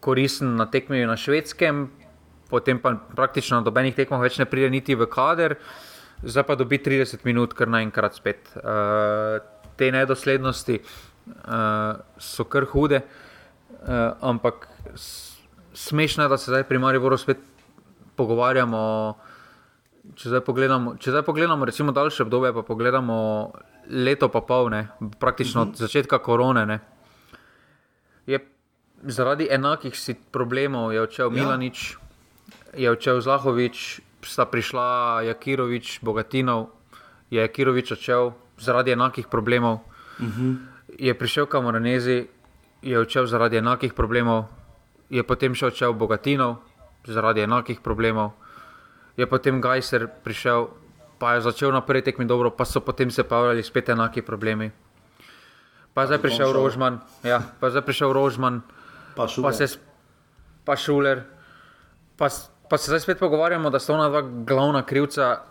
koristen na tekmovanju na švedskem, potem pa praktično na dobenih tekmah več ne pride niti v kader, zdaj pa dobi 30 minut, kar naenkrat spet. Uh, te nedoslednosti uh, so kar hude, uh, ampak smešno je, da se zdaj pri Mariboru spet pogovarjamo. Če zdaj pogledamo, če zdaj pogledamo recimo daljše obdobje, pa pogledamo leto pa pol, ne, praktično od začetka korone. Ne, je zaradi enakih problemov je odšel ja. Milanič, je odšel Zlahovič, sta prišla Jakirovič, Bogatinov, je Jakirovič odšel zaradi enakih problemov. Uh mhm. -huh. Je prišel Kamoranezi, je odšel zaradi enakih problemov, je potem še odšel Bogatinov zaradi enakih problemov, je potem Gajser prišel, pa je začel na prvi tekmi dobro, pa so potem se pojavljali spet enaki problemi. Pa zdaj prišel Rožman, ja, pa zdaj prišel Rožman, pa šuler. Pa, se, pa, šuler. Pa, pa se zdaj spet pogovarjamo, da sta ona dva glavna krivca.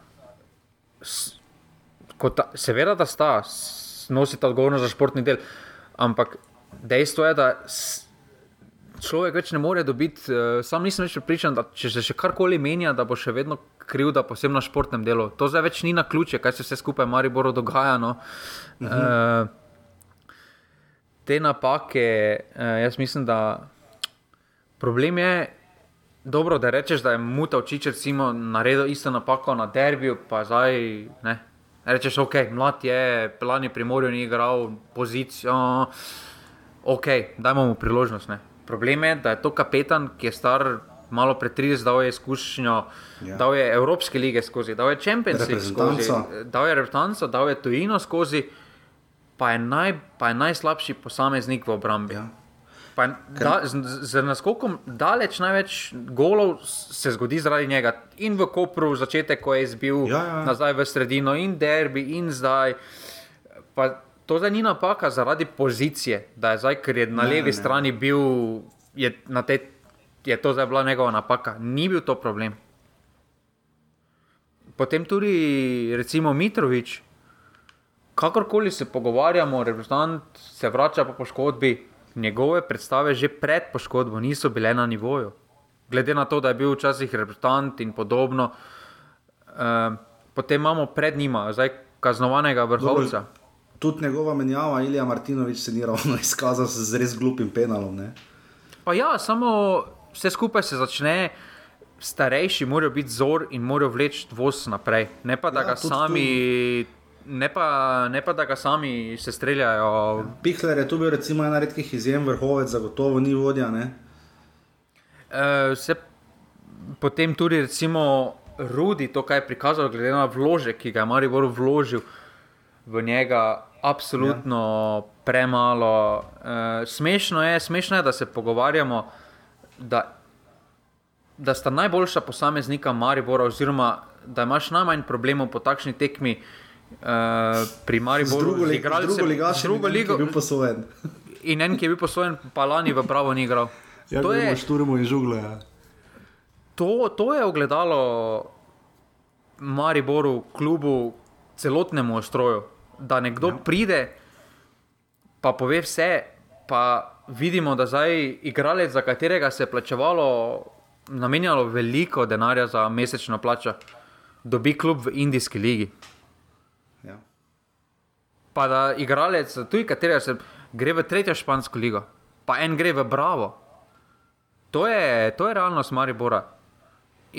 Ta, seveda, da sta, nosita odgovornost za športni del, ampak dejstvo je, da človek več ne more dobiti. Uh, sam nisem več pripričan, da če se še karkoli menja, da bo še vedno krivda, posebno na športnem delu. To zdaj več ni na ključe, kaj se vse skupaj v Mariboru dogaja. No. -huh. uh, te napake, uh, jaz mislim, da problem je. Dobro, da rečeš, da je Muta Simo naredil isto napako na derbiju, pa zdaj ne. Rečeš, ok, mlad je, plani primorju ni igral, pozicijo, ok, dajmo mu priložnost. Ne. Problem je, da je to kapetan, ki je star malo pred 30, dal je izkušnjo, ja. dal je Evropske lige skozi, dal je Champions League skozi, dal je reprezentanco, dal je tujino skozi, pa je, naj, pa je najslabši posameznik v obrambi. Ja. Da, z, z naskokom daleč največ golov se zgodi zaradi njega. In v Kopru, začetek, ko je izbil ja, ja. nazaj v sredino, in derbi, in zdaj. Pa to zdaj ni napaka zaradi pozicije, da je zdaj, ker je na ne, levi ne. strani bil, je na tej je to zdaj bila njegova napaka, ni bil to problem. Potem tudi, recimo, Mitrovič, kakorkoli se pogovarjamo, reprezentant se vrača po poškodbi, njegove predstave že pred poškodbo niso bile na nivoju. Glede na to, da je bil včasih reprezentant in podobno, eh, potem imamo pred njima, zdaj kaznovanega vrhovca. Tudi njegova menjava, Ilija Martinovič, se ni ravno izkazal z res glupim penalom. Pa ja, samo vse skupaj se začne, starejši morajo biti zor in morajo vleči voz naprej. Ne pa da ja, ga sami. Ne pa, ne pa, da ga sami se streljajo. Ja, Pihler je tu bil, recimo, ena redkih izjem, vrhovec, zagotovo ni vodja. E, se, potem tudi, recimo, Rudi, to, kar je prikazal, glede na vložek, ki ga je Maribor vložil v njega, absolutno ja. premalo. E, smešno, je, smešno je, da se pogovarjamo da, da sta najboljša posameznika Maribora, oziroma da imaš najmanj problemov po takšni tekmi uh, pri Mariboru, z drugo ligašem, drugo ligo, ki je bil posojen. In en, ki je bil posojen, pa lani v pravo ni igral. Ja, to je šturmo in žugle. Ja. To, to je ogledalo Mariboru, klubu, celotnemu ostroju. Da nekdo ja. pride, pa pove vse, pa vidimo, da zdaj igralec, za katerega se je plačevalo, namenjalo veliko denarja za mesečno plačo, dobi klub v Indijski ligi. Pa da igralec, tudi katerega se gre v tretjo špansko ligo, pa en gre v Bravo. To je, to je realnost Maribora.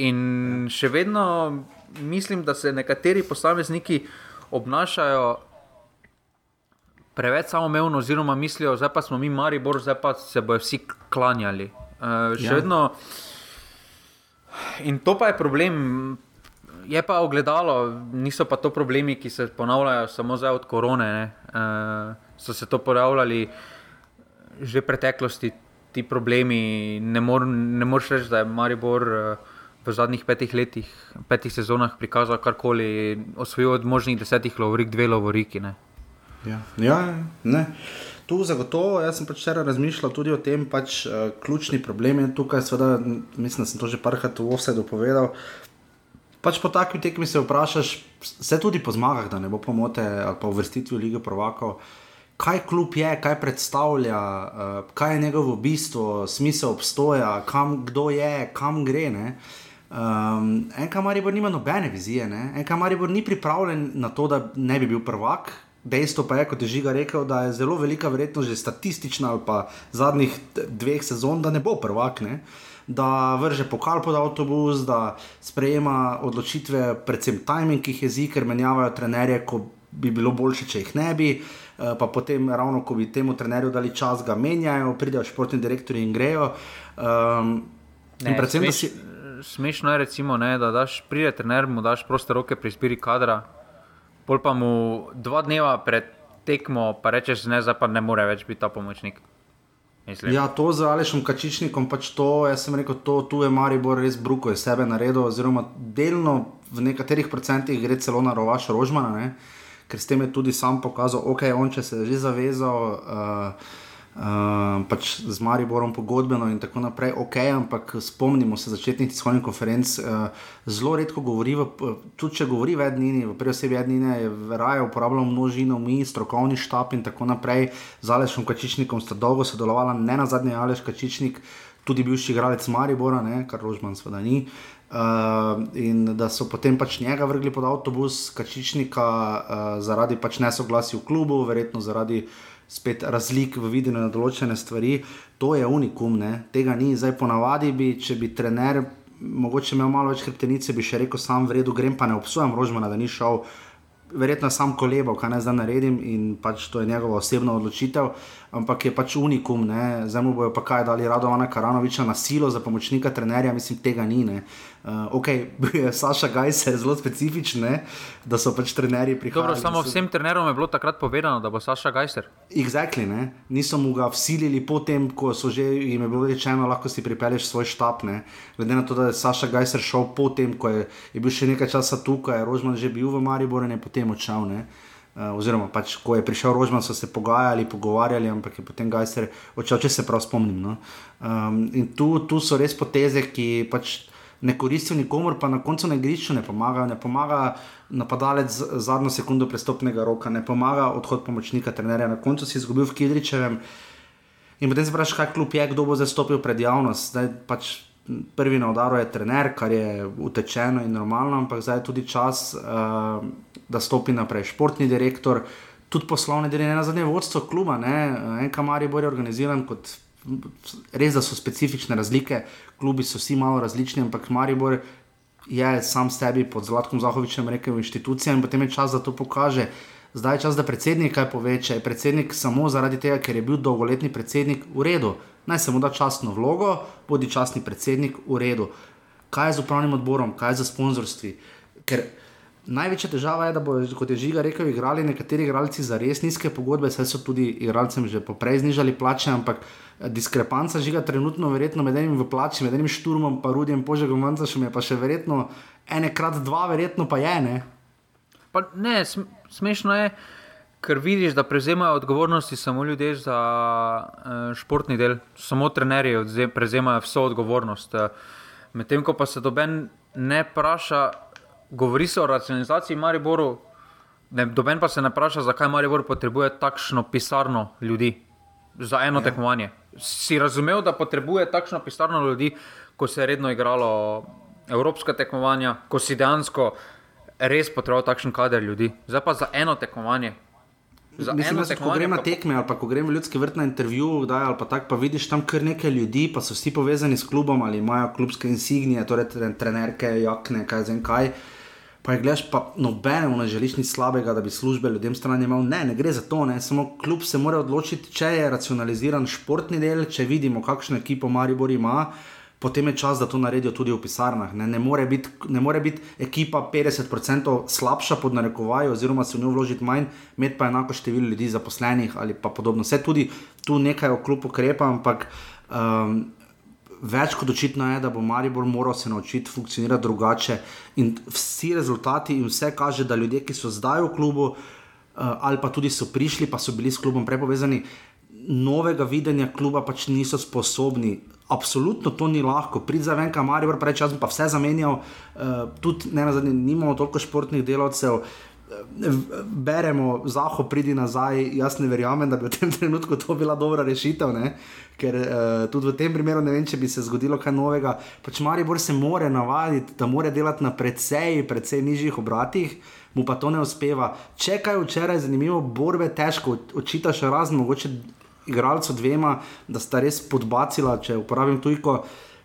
In še vedno mislim, da se nekateri posamezniki obnašajo preveč samoumevno, oziroma mislijo, da pa smo mi Maribor, zdaj pa se bojo vsi klanjali. Uh, še ja. vedno. In to pa je problem. Je pa ogledalo, niso pa to problemi, ki se ponavljajo samo zdaj od korone. Uh, so se to pojavljali že v preteklosti, ti problemi. Ne, mor, ne moreš reči, da je Maribor uh, v zadnjih petih letih, petih sezonah prikazal karkoli, osvojil od možnih desetih lovorik, dve lovoriki. Ne. Ja, ja ne. Tu zagotovo, jaz sem pač včeraj razmišljal tudi o tem, pač uh, ključni problem je tukaj, seveda, mislim, da sem to že parkrat v vse dopovedal. Pač po takvi tekmi se vprašaš, vse tudi po zmagah, da ne bo pomote ali pa v vrstitvi lige Provako, kaj klub je, kaj predstavlja, uh, kaj je njegovo bistvo, smisel obstoja, kam kdo je, kam gre. Ne? Um, en kamaribor nima nobene vizije, ne? en kamaribor ni pripravljen na to, da ne bi bil prvak, Dejstvo pa je, kot je Žiga rekel, da je zelo velika verjetnost, že statistična ali pa zadnjih dveh sezon, da ne bo prvak, ne? Da vrže pokal pod avtobus, da sprejema odločitve, predvsem timing, ki jih jezi, ker menjavajo trenerje, ko bi bilo boljše, če jih ne bi. Eh, pa potem, ravno ko bi temu trenerju dali čas, ga menjajo, pridejo športni direktori in grejo. Um, ne, in predvsem, smeš, si... Smešno je, recimo, ne, da daš, pride trener, mu daš proste roke pri izbiri kadra, pol pa mu dva dneva pred tekmo, pa rečeš, ne, zdaj pa ne more več biti ta pomočnik. Mislim. Ja, to z Alešom Kačičnikom, pač to, jaz sem rekel, to tu je Maribor res bruko, je sebe naredil, oziroma delno v nekaterih procentih gre celo na rovaš Rožmana, ne? ker s tem je tudi sam pokazal, ok, on če se je že zavezal. Uh, uh, pač z Mariborom pogodbeno in tako naprej, ok, ampak spomnimo se začetnih tiskovnih konferenc, uh, zelo redko govori, v, tudi če govori v Ednini, v prvi osebi Ednine, je raje uporabljal množino, mi, strokovni štab in tako naprej. Z Alešom Kačičnikom sta dolgo sodelovala, ne na zadnje Aleš Kačičnik. tudi bivši igralec Maribora, ne, kar Rožman seveda ni. Uh, in da so potem pač njega vrgli pod avtobus, kačičnika, uh, zaradi pač nesoglasja v klubu, verjetno zaradi spet razlik v videnju na določene stvari. To je unikum, ne? tega ni. Zdaj, ponavadi bi, če bi trener mogoče imel malo več hrbtenice, bi še rekel, sam v redu grem, pa ne obsojam Rožmana, da ni šel verjetno sam kolebal, kaj naj zdaj naredim in pač to je njegova osebna odločitev, ampak je pač unikum, zdaj mu bojo pa kaj dali Radovana Karanoviča na silo za pomočnika trenerja, mislim, tega ni. Ne. Uh, ok, Saša Gajs je zelo specifičen, ne, da so pač trenerji prihodili. Dobro, samo so... vsem trenerom je bilo takrat povedano, da bo Saša Gajser. Exactly, ne. Niso mu ga vsilili potem, ko so že jim bilo rečeno, lahko si pripelješ svoj štab. Ne. Glede na to, da je Saša Gajser šel potem, ko je, je bil še nekaj časa tukaj, je Rožman že bil v Mariboru in je potem odšel. Uh, oziroma, pač, ko je prišel Rožman, so se pogajali, pogovarjali, ampak je potem Gajser odšel, če se prav spomnim. No. Um, in tu, tu so res poteze, ki pač ne koristijo nikomor, pa na koncu na igrišču ne pomagajo. Ne pomaga napadalec zadnjo sekundo prestopnega roka, ne pomaga odhod pomočnika trenerja. Na koncu si izgubil v Kidričevem in potem se vprašaj, kaj kljub je, kdo bo zastopil pred javnost. Zdaj pač prvi na udaru je trener, kar je utečeno in normalno, ampak zdaj je tudi čas, uh, da stopi naprej športni direktor. Tudi poslovne delo, ne na zadnje vodstvo kluba, ne en kamar je bolj organiziran kot res, da so specifične razlike, klubi so vsi malo različni, ampak Maribor je sam sebi pod Zlatkom Zahovičem rekel inštitucija in potem je čas, da to pokaže. Zdaj je čas, da predsednik kaj pove, če je predsednik samo zaradi tega, ker je bil dolgoletni predsednik v redu, naj se mu da častno vlogo, bodi častni predsednik v redu. Kaj je z upravnim odborom, kaj je za sponzorstvi? Ker Največja težava je, da bodo, kot je Žiga rekel, igrali nekateri igralci za res nizke pogodbe, saj so tudi igralcem že poprej znižali plače, ampak eh, diskrepanca Žiga trenutno verjetno med enim v plači, med enim šturmom, pa Rudjem Požegom Vancašem je pa še verjetno enekrat dva, verjetno pa je. Ne, pa ne smešno je, ker vidiš, da prevzemajo odgovornosti samo ljudje za uh, športni del, samo trenerji prevzemajo vso odgovornost. Uh, Medtem ko pa se doben ne vpraša, govori se o racionalizaciji Mariboru, noben pa se ne vpraša, zakaj Maribor potrebuje takšno pisarno ljudi za eno ja. tekmovanje. Si razumel, da potrebuje takšno pisarno ljudi, ko se je redno igralo evropska tekmovanja, ko si dejansko res potreboval takšen kader ljudi, zdaj pa za eno tekmovanje. Mislim, da ko gremo na tekme ali pa ko gremo v ljudski vrt na intervju, da, ali pa tako, pa vidiš tam kar nekaj ljudi, pa so vsi povezani s klubom ali imajo klubske insignije, torej trenerke, jakne, kaj zem kaj. Pa je gledaš, pa nobenemu ne želiš nič slabega, da bi službe ljudem stran imel. Ne, ne gre za to, ne. samo klub se mora odločiti, če je racionaliziran športni del, če vidimo, kakšno ekipo Maribor ima. Potem je čas, da to naredijo tudi v pisarnah. Ne, ne more biti bit ekipa 50% slabša, pod narekovaj, oziroma se v njo vložiti manj, med pa enako število ljudi zaposlenih ali pa podobno. Vse tudi tu nekaj o klubu ukrepa, ampak um, več kot očitno je, da bo Maribor moral se naučiti funkcionirati drugače. In vsi rezultati in vse kaže, da ljudje, ki so zdaj v klubu, uh, ali pa tudi so prišli, pa so bili s klubom prepovezani, novega videnja kluba pač niso sposobni. Absolutno to ni lahko. Prid za venka, Maribor, prej čas pa vse zamenjal, uh, tudi ne na zadnje, nimamo toliko športnih delavcev. Uh, beremo, zaho pridi nazaj, jaz ne verjamem, da bi v tem trenutku to bila dobra rešitev. Ne? Ker uh, tudi v tem primeru ne vem, če bi se zgodilo kaj novega. Pač Maribor se more navaditi, da mora delati na precej, precej nižjih obratih, mu pa to ne uspeva. Če kaj včeraj zanimivo, borbe težko, očitaš razen mogoče igralcu dvema, da sta res podbacila, če uporabim tujko.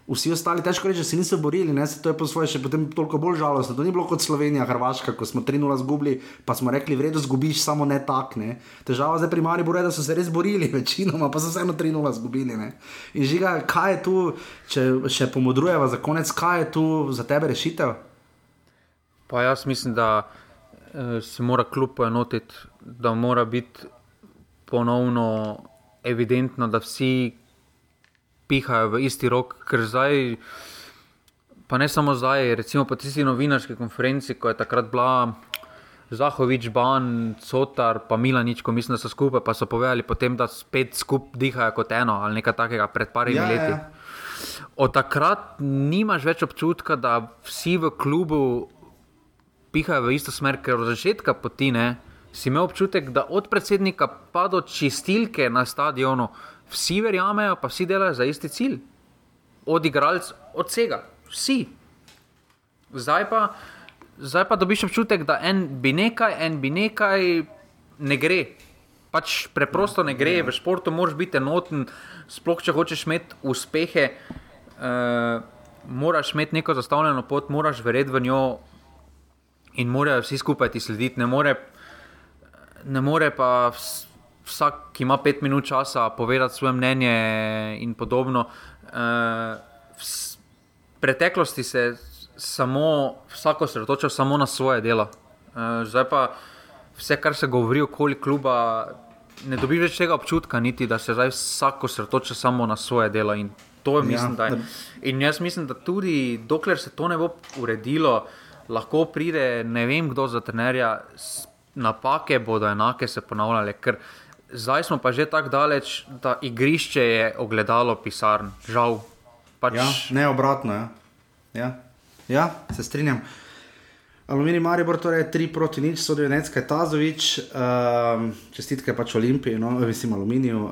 Vsi ostali, težko reči, da se niso borili, ne? se to je po svoje še potem toliko bolj žalostno. To ni bilo kot Slovenija, Hrvaška, ko smo 3-0 zgubili, pa smo rekli, v redu, zgubiš samo ne tak. Ne? Težava zdaj pri Mari bo reči, da so se res borili, večinoma pa so vseeno 3-0 zgubili. Ne? In žiga, kaj je tu, če še pomodrujeva za konec, kaj je tu za tebe rešitev? Pa jaz mislim, da eh, se mora kljub poenotiti, da mora biti ponovno evidentno, da vsi pihajo v isti rok, ker zdaj, pa ne samo zdaj, recimo po tisti novinarski konferenci, ko je takrat bila Zahovič, Ban, Cotar, pa Milanič, ko mislim, da so skupaj, pa so povedali potem, da spet skupaj dihajo kot eno ali nekaj takega pred parimi ja, leti. Ja. Od takrat nimaš več občutka, da vsi v klubu pihajo v isto smer, ker od začetka poti ne. Si imel občutek, da od predsednika pa do čistilke na stadionu, vsi verjamejo, pa vsi delajo za isti cilj. odigralec od vsega, vsi. Zdaj pa, zdaj pa dobiš občutek, da en bi nekaj, en bi nekaj, ne gre. Pač preprosto ne gre, v športu moraš biti enoten, sploh če hočeš imeti uspehe, uh, moraš imeti neko zastavljeno pot, moraš verjeti v njo in morajo vsi skupaj ti slediti. Ne more, ne more pa vsak, ki ima pet minut časa, povedati svoje mnenje in podobno. Uh, v preteklosti se samo vsako osredotočal samo na svoje delo. Uh, zdaj pa vse, kar se govori okoli kluba, ne dobiš več tega občutka, niti da se zdaj vsako osredotoča samo na svoje delo. In, je, mislim, ja, da in jaz mislim, da tudi dokler se to ne bo uredilo, lahko pride ne vem kdo za trenerja, napake bodo enake se ponavljale. Zdaj smo pa že tako daleč, da igrišče je ogledalo pisarn, žal. Pač... Ja, ne obratno. Ja. Ja. Ja, se strinjam. Aluminij Maribor, torej 3 proti nič, so dve necke Tazovič, uh, čestitke pač Olimpiji, no, mislim Aluminiju, uh,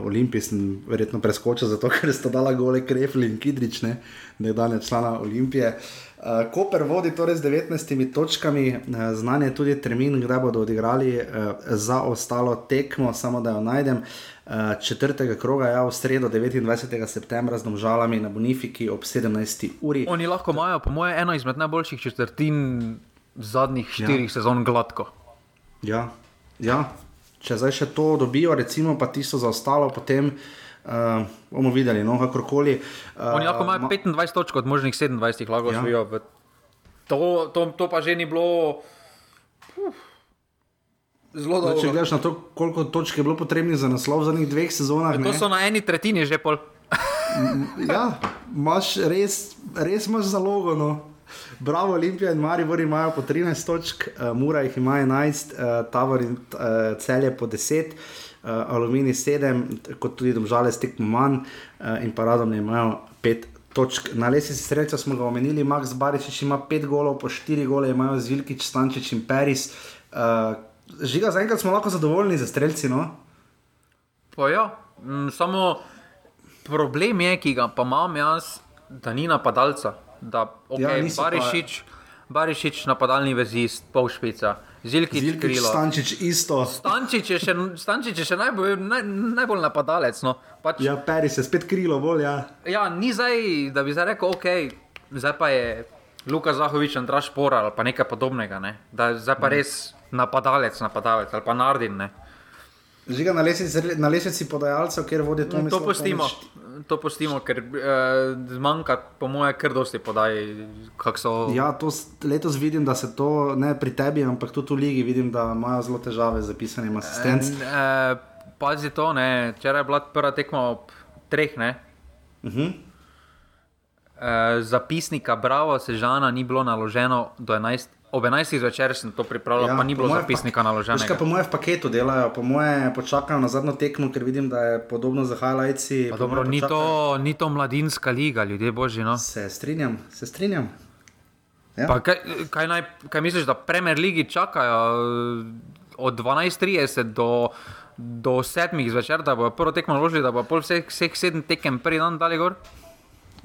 Olimpiji sem verjetno preskočil, zato ker sta dala gole Krefli in Kidrič, ne, ne dane člana Olimpije. Uh, Koper vodi torej z 19 točkami, uh, znan je tudi termin, kdaj bodo odigrali uh, za ostalo tekmo, samo da jo najdem. Uh, Eh, četrtega kroga, ja, v sredo 29. septembra z Domžalami na Bonifiki ob 17. uri. Oni lahko imajo, po mojem, eno izmed najboljših četrtin zadnjih ja. štirih ja. sezon gladko. Ja. ja, če zdaj še to dobijo, recimo pa tisto za ostalo, potem. Uh, bomo videli, no, kakorkoli. Uh, Oni lahko imajo ma... 25 točk od možnih 27, lahko ja. živijo. To, to, to pa že ni bilo. Uf zelo dobro. Če gledaš na to, koliko točk je bilo potrebnih za naslov v zadnjih dveh sezonah. To ne? so na eni tretjini že pol. ja, imaš res, res imaš zalogo. No. Bravo, Olimpija in Maribor imajo po 13 točk, uh, Mura jih ima 11, uh, Tavor in uh, Celje po 10, uh, Alumini 7, kot tudi Domžale stekmo manj uh, in Paradom imajo 5 točk. Na lesi sreča smo ga omenili, Max Barišič ima 5 golov, po 4 gole imajo Zvilkič, Stančič in Peris. Uh, Žiga, zaenkrat smo lahko zadovoljni za streljci. No? Ja, m, samo problem je, ki ga pa imam jaz, da ni napadalca. Da, okay, ja, Barišič, pa... Barišič, napadalni vezist, pol špica. Zilki je krilo. Stančič isto. Stančič je še, Stančič je še najbolj, naj, najbolj napadalec. No. Pač, ja, peri se spet krilo, bolj. Ja. ja, ni zdaj, da bi zdaj rekel, ok, zdaj pa je Luka Zahovič, Andraš Pora ali pa nekaj podobnega. Ne. Da, zdaj pa mm. res napadalec, napadalec ali pa Nardin. Žiga na lesnici, na lesnici podajalcev, kjer vodi to mesto. To pustimo, to pustimo ker eh, zmanjka, po moje, kar dosti podaj. So... Ja, to letos vidim, da se to ne pri tebi, ampak tudi v ligi vidim, da imajo zelo težave z pisanjem asistenc. Eh, eh, pazi to, včeraj je bila prva tekma ob treh. Uh -huh. eh, zapisnika Bravo Sežana ni bilo naloženo do 11. Ob 11. zvečer sem to pripravljal, ja, pa ni bilo zapisnika naloženo. Škoda, po mojem, v paketu delajo, po mojem, počakajo na zadnjo tekmo, ker vidim, da je podobno za highlights. Dobro, ni to, ni to mladinska liga, ljudje božji. No? Se strinjam, se strinjam. Ja. Kaj, kaj, naj, kaj misliš, da Premier League čakajo od 12.30 do, do 7. zvečer, da bo prvo tekmo naložili, da bo vseh, vseh sedem tekem prvi dan dali gor?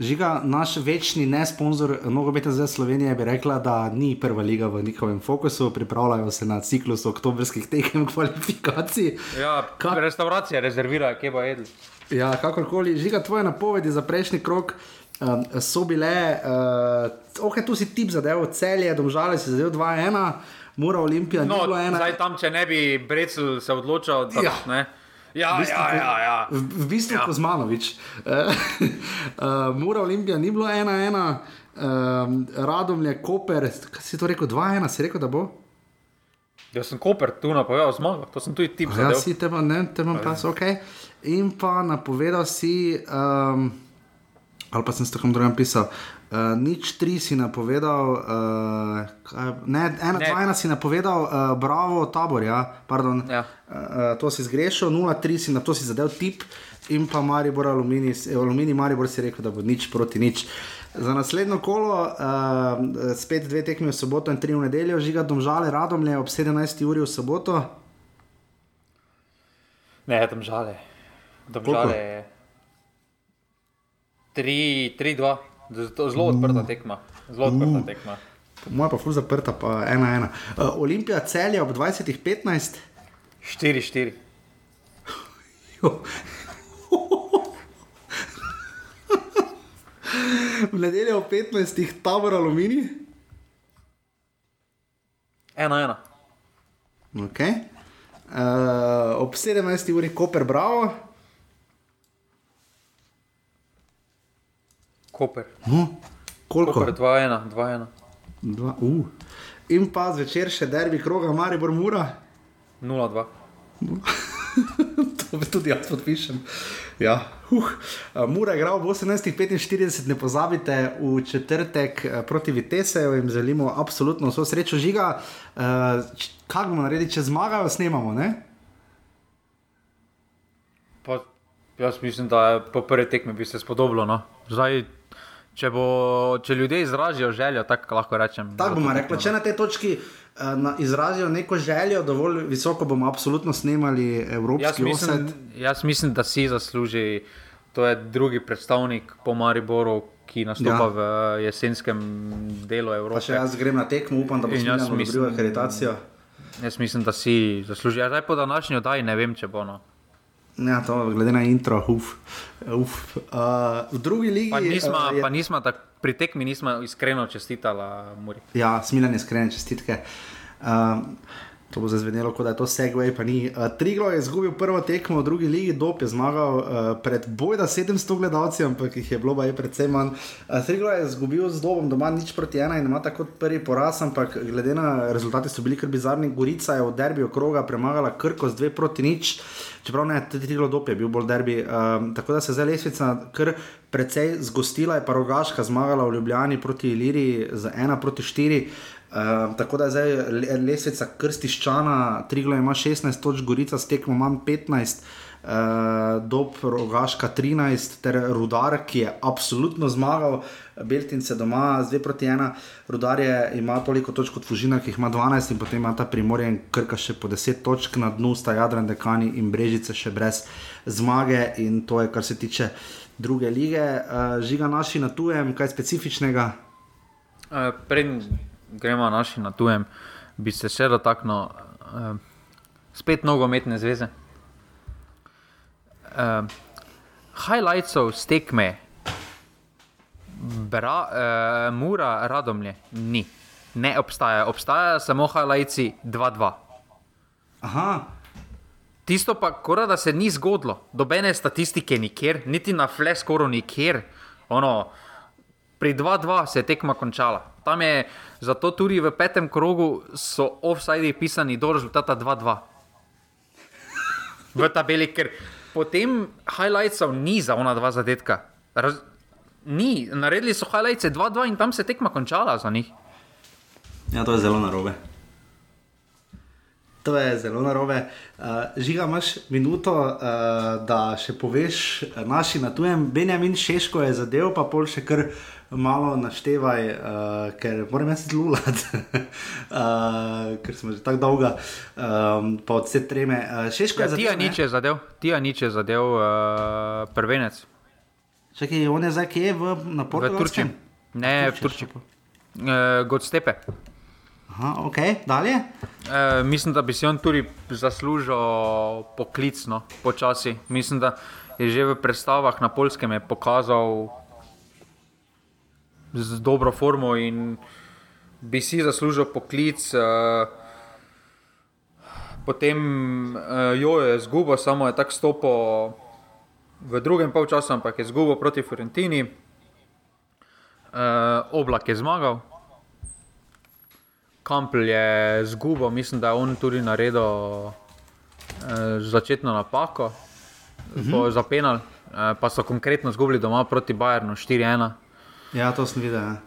Žiga, naš večni ne-sponzor, nogobeta zdaj Slovenije, bi rekla, da ni prva liga v njihovem fokusu, pripravljajo se na ciklus oktobrskih tekem kvalifikacij. Ja, Kak... restauracija rezervira, kje bo jedel. Ja, kakorkoli. Žiga, tvoje napovedi za prejšnji krok um, so bile, uh, ok, tu si tip zadev, celje, domžale si zadev 2-1, mora Olimpija, no, 0-1. Zdaj tam, če ne bi Brecel se odločal, da ja. ne. Ja, v bistvu, ja, ja, ja. V, v bistvu ja. Kozmanovič. uh, Mora Olimpija ni bilo ena, ena, um, radom je Koper, kaj si to rekel, dva, ena, si rekel, da bo. Jaz sem Koper, tu napovedal zmago, to sem tudi ti povedal. Ja, si te imam, ne, te imam pas, ok. In pa napovedal si, um, ali pa sem s takom drugim pisal. Uh, nič tri si napovedal, uh, ne, ena, ne. dva, ena si napovedal, uh, bravo, tabor, ja, pardon. Ja. Uh, to si zgrešil, nula, tri si na to si zadev tip in pa Maribor, aluminij, aluminij, Maribor si rekel, da bo nič proti nič. Za naslednjo kolo, uh, spet dve tekmi v soboto in tri v nedeljo, žiga domžale, radom le ob 17. uri v soboto. Ne, domžale. domžale 3-2, zelo odprta tekma. Zelo odprta tekma. Moja pa fuz zaprta, pa 1-1. Uh, Olimpija celja ob 20-15. 4-4. v nedeljo ob 15. tabor aluminij. 1-1. Okay. Uh, ob 17. uri Koper Bravo. Koper. No, koliko? Koper 2-1, 2-1. Dva, uh. In pa zvečer še derbi kroga, Maribor Mura. 0-2. to tudi jaz podpišem. Ja. Uh. Mura je igral v 18:45, ne pozabite, v četrtek proti Viteseju in želimo absolutno vso srečo žiga. Uh, kaj bomo naredili, če zmagajo, snemamo? Ne? Pa, jaz mislim, da je po prvi tekmi bi se spodobilo. No. Zdaj, če, bo, če ljudje izrazijo željo, tako lahko rečem. Tako bomo rekli, če na tej točki uh, izrazijo neko željo, dovolj visoko bomo absolutno snemali evropski jaz mislim, offset. jaz mislim, da si zasluži. To je drugi predstavnik po Mariboru, ki nastopa ja. v jesenskem delu Evrope. Pa če jaz grem na tekmo, upam, da bo mislim- dobil akreditacijo. Jaz mislim, da si zasluži. Ja, zdaj po današnji oddaji ne vem, če bo. No. Ja, to glede na intro, uf. uf. Uh, v drugi ligi Pa nismo, uh, uh, pa nismo tak, pri tekmi nismo iskreno čestitali Muri. Ja, smiljene, iskrene čestitke. Um, to bo zazvenelo, kot da je to segway, pa ni. Uh, Triglo je izgubil prvo tekmo v drugi ligi, Dop je zmagal uh, pred bojda 700 gledalci, ampak jih je bilo pa je predvsem manj. Uh, Triglo je izgubil z Dobom doma nič proti ena in ima tako prvi poraz, ampak glede na rezultate so bili kar bizarni. Gorica je v derbiju kroga premagala Krko z dve proti nič. Čeprav ne, tudi Triglo Dop je bil bolj derbi. Um, tako da se zdaj lesvica kar precej zgostila, je pa rogaška zmagala v Ljubljani proti Iliriji z 1 proti 4. Uh, tako da je zdaj le- lesvica krstiščana, Triglo ima 16 točk, Gorica s tekmo manj 15. Uh, Dob Rogaška 13, ter Rudar, ki je absolutno zmagal, Beltince doma z 2 proti 1. Rudar je, ima toliko točk kot Fužina, ki jih ima 12, in potem ima ta Primorje in Krka še po 10 točk, na dnu sta Jadran, Dekani in Brežice še brez zmage. In to je, kar se tiče druge lige. Uh, žiga naši na tujem, kaj specifičnega. Uh, Preden gremo naši na tujem, bi se še dotaknil uh, spet nogometne zveze. Uh, highlightsov z tekme, Bra, uh, Mura, Radomlje, ni. Ne obstaja, obstajajo samo highlightsi 2-2. Aha. Tisto pa, kora da se ni zgodilo, dobene statistike nikjer, niti na fleskoru nikjer. Ono, pri 2-2 se je tekma končala. Tam je, zato tudi v petem krogu so offside pisani do rezultata 2-2. V tabeli, ker potem highlightsov ni za ona dva zadetka. Raz, ni, naredili so highlights 2-2 in tam se tekma končala za njih. Ja, to je zelo narobe. To je zelo narobe. Uh, žiga, imaš minuto, uh, da še poveš eh, naši na tujem. Benjamin Šeško je zadev, pa pol še kar malo naštevaj, uh, ker moram jaz zlulat, uh, ker smo že tako dolga, um, pa od vse treme. Uh, Šeško Ja, je Tija zadev. ne? nič je zadev, Tija nič je zadev uh, prvenec. Čakaj, on je zdaj kje v, na V Turčiji. Portugalskem? Ne, v Turčiji. Uh, Godstepe. Aha, ok, dalje. Uh, mislim, da bi si on tudi zaslužil poklicno, počasi. Mislim, da je že v predstavah na polskem pokazal z dobro formo in bi si zaslužil poklic. Uh, potem uh, jo je izgubil, samo je tako stopil v drugem polčasu, ampak je izgubil proti Fiorentini. Uh, Oblak je zmagal, Kampel je zgubil, mislim, da je on tudi naredil uh, začetno napako Mhm. uh -huh. za penal, uh, pa so konkretno zgubili doma proti Bayernu 4-1. Ja, to sem videl. Ja.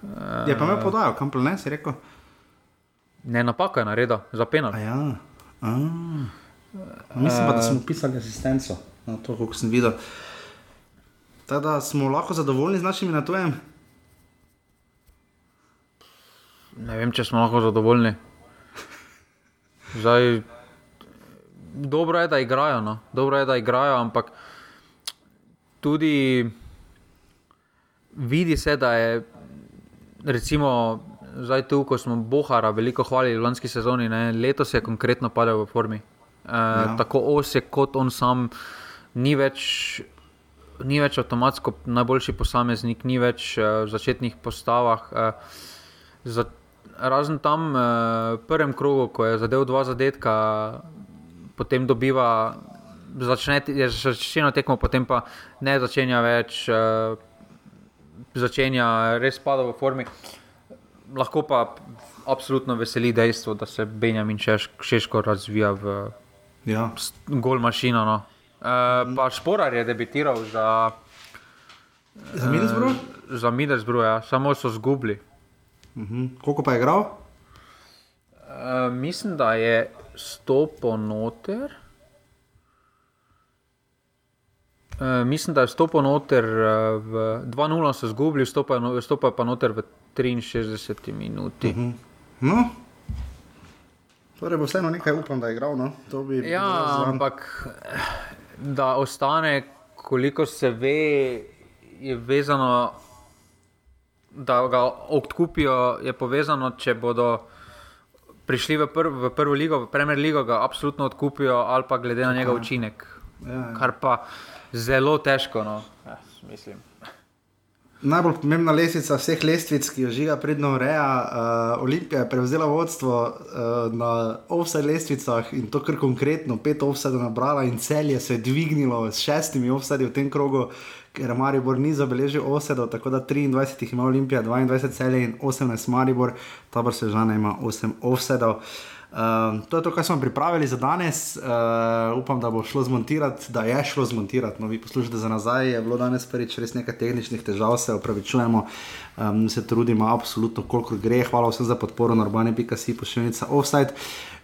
Je pa me podajal, kam ne, si rekel. Ne, napako je naredil za penal. A ja. A. Mislim pa, da smo pisali asistenco, na to, kako sem videl. Tako da smo lahko zadovoljni z našimi na tujem. Ne vem, če smo lahko zadovoljni. Zdaj, dobro je, da igrajo, no. dobro je, da igrajo, ampak tudi vidi se, da je recimo zdaj tu, ko smo Bohara veliko hvalili v lanski sezoni, ne, letos je konkretno padel v formi. Uh, ja. Tako os je kot on sam, ni več. Ni več avtomatsko najboljši posameznik, ni več uh, v začetnih postavah. Uh, za, razen tam v uh, prvem krogu, ko je zadev dva zadetka, potem dobiva, začne začeti tekmo, potem pa ne začenja več, uh, začenja res pada v formi. Lahko pa absolutno veseli dejstvo, da se Benjamin Češko razvija v ja. gol mašino. No. Uh, pa Šporar je debitiral za, za Middlesbrough. Uh, za Middlesbrough, ja. samo so zgubili. Mhm. Koliko pa je igral? Uh, mislim, da je stopil noter. Uh, mislim, da je stopil noter uh, v 2-0, so zgubili, stopil pa noter v 63 minuti. Uh mhm. -huh. No, torej bo vseeno nekaj upam, da je igral. No? Ja, ampak da ostane, koliko se ve, je vezano, da ga odkupijo, je povezano, če bodo. Prišli v, prv, v prvo ligo, v Premier League, ga absolutno odkupijo, ali pa glede na njegov učinek. Ja, ja. Kar pa zelo težko, no, ja, mislim najbolj pomembna lestvica vseh lestvic, ki jo žiga predno ureja. Uh, Olimpija je prevzela vodstvo uh, na offside lestvicah in to kar konkretno, pet offside nabrala in celje se je dvignilo s šestimi offside v tem krogu. Ker Maribor ni zabeležil osedov, tako da 23 ima Olimpija, 22 celje in 18 Maribor, ta pa se žene ima 8 osedov. Uh, Uh, to je to, kar smo pripravili za danes. Uh, upam, da bo šlo zmontirati, da je šlo zmontirati. No, vi poslušate za nazaj, je bilo danes prvič res nekaj tehničnih težav, se opravičujemo, um, se trudimo, absolutno, koliko gre. Hvala vsem za podporo, norbane.si, pošiljnica offside.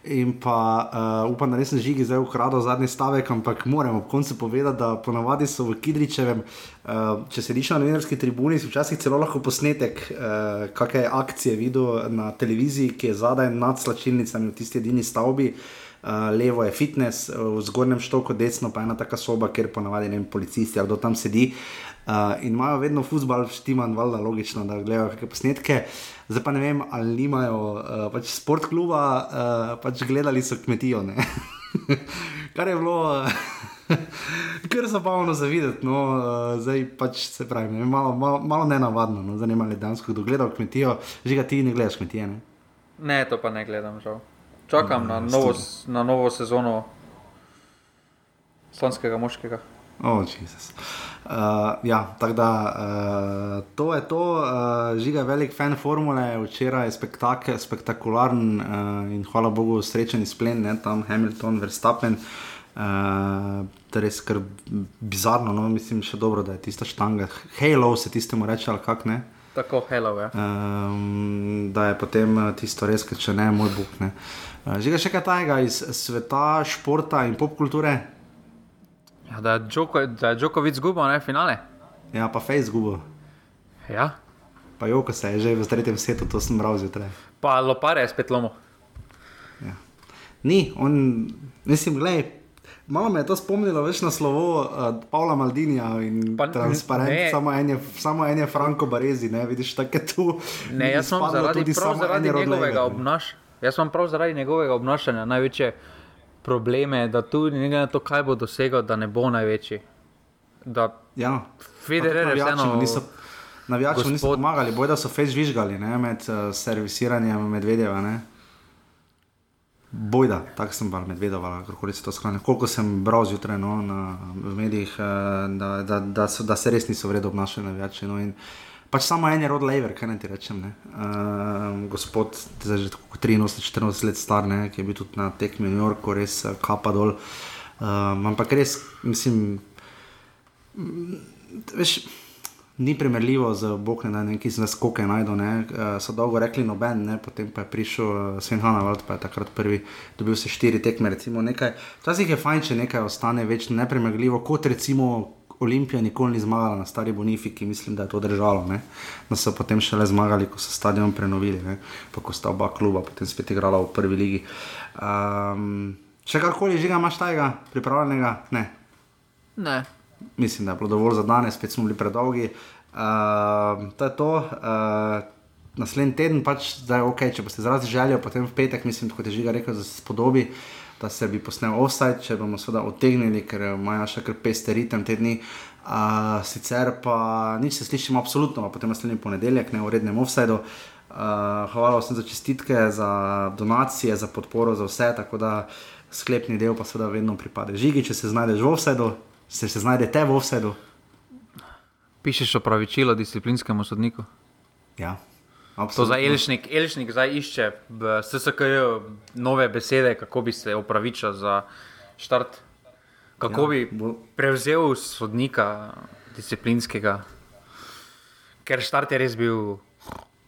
In pa uh, upam, da nisem žigi zdaj ukradel zadnji stavek, ampak moram ob koncu povedati, da ponavadi so v Kidričevem, uh, če sediš na novinarski tribuni, si včasih celo lahko posnetek, uh, kakšne akcije videl na televiziji, ki je zadaj nad slačilnicami v tisti edini stavbi. Uh, levo je fitness, v zgornjem štoku, desno pa je ena taka soba, kjer ponavadi ne vem, policisti ali kdo tam sedi. Uh, in imajo vedno futbol, štiman, valjda logično, da gledajo kakšne posnetke. Zdaj pa ne vem, ali nimajo uh, pač sport kluba, uh, pač gledali so kmetijo. Kar je bilo. Ker so pa ono zavideti, no, uh, zdaj pač se pravi, ne, malo, malo, malo ne navadno, no, zanima me, da kdo gleda kmetijo, že ga ti ne gledaš kmetije. Ne? ne, to pa ne gledam, žal. Čakam na, novo, na novo sezono slovenskega moškega. Oh, Jezus. Uh, ja, tako da uh, to je to, uh, žiga je velik fan formule, včeraj je spektakel, spektakularen uh, in hvala Bogu, srečen izplen, ne tam Hamilton, Verstappen. Uh, je res kar bizarno, no mislim še dobro, da je tista štanga. Halo se tistemu reče, ali kak ne. Tako, halo, ja. Um, da je potem tisto res, če ne, moj bog. Uh, žiga še kaj tajega iz sveta, športa in popkulture. Ja, da je Džokovic zgubil, ne finale. Ja, pa Face zgubil. Ja. Pa Joko se je že v tretjem svetu, to sem bral zjutraj. Pa Lopare je spet lomo. Ja. Ni, on, mislim, gledaj. Malo me je to spomnilo več na slovo uh, Pavla Maldinija in pa, transparent, samo en, je, samo en je Franko Barezi, ne vidiš, tako je tu. Ne, jaz sem zaradi, zaradi njegovega obnašanja. Jaz sem prav zaradi njegovega obnašanja največje probleme, da tudi ne glede na to, kaj bo dosegel, da ne bo največji. Da ja, Federer je vseeno. Niso... Navijači gospod... niso pomagali, boj da so fejs žvižgali ne, med uh, servisiranjem medvedeva. Ne. Bojda, tako sem bar medvedovala, kako se to skrajne. Koliko sem bral zjutraj no, na medijih, uh, da, da, da, so, da se res niso vredno obnašali navijači. No, in, Pač samo en je rod lever, kaj naj ti rečem. Uh, gospod, zdaj že 83-14 let star, ne, ki je bil tudi na tekmi v New Yorku, res uh, kapa dol. Uh, ampak res, mislim, veš, ni primerljivo z Bogom, neki z nas skoke najdo. Ne. Uh, so dolgo rekli noben, ne, potem pa je prišel uh, Sven Hanavald, pa je takrat prvi dobil se štiri tekme. Včasih je fajn, če nekaj ostane več neprimerljivo, kot recimo. Olimpija nikoli ni zmagala na stari Bonifiki, mislim, da je to držalo. Ne? Da so potem šele zmagali, ko so stadion prenovili, ne? pa ko sta oba kluba potem spet igrala v prvi ligi. Um, še karkoli že imaš tega pripravljenega? Ne. ne. Mislim, da je bilo dovolj za danes, spet smo bili predolgi. Uh, to je to. Uh, naslednji teden pač zdaj ok, če boste zrazi želeli, potem v petek, mislim, kot je že rekel, da se spodobi, da se bi posnel offside, če bomo seveda odtegnili, ker imajo še kar peste ritem te dni. Uh, sicer pa nič se slišimo absolutno, potem naslednji ponedeljek, ne v rednem offsideu. Uh, hvala vsem za čestitke, za donacije, za podporo, za vse. Tako da sklepni del pa seveda vedno pripade. Žigi, če se znajdeš v offsideu, se, se znajdete v offsideu. Pišeš opravičilo disciplinskemu sodniku? Ja. To za Elšnik, Elšnik zdaj išče v SSK nove besede, kako bi se opravičil za štart. Kako ja, bi bo... prevzel sodnika disciplinskega, ker štart je res bil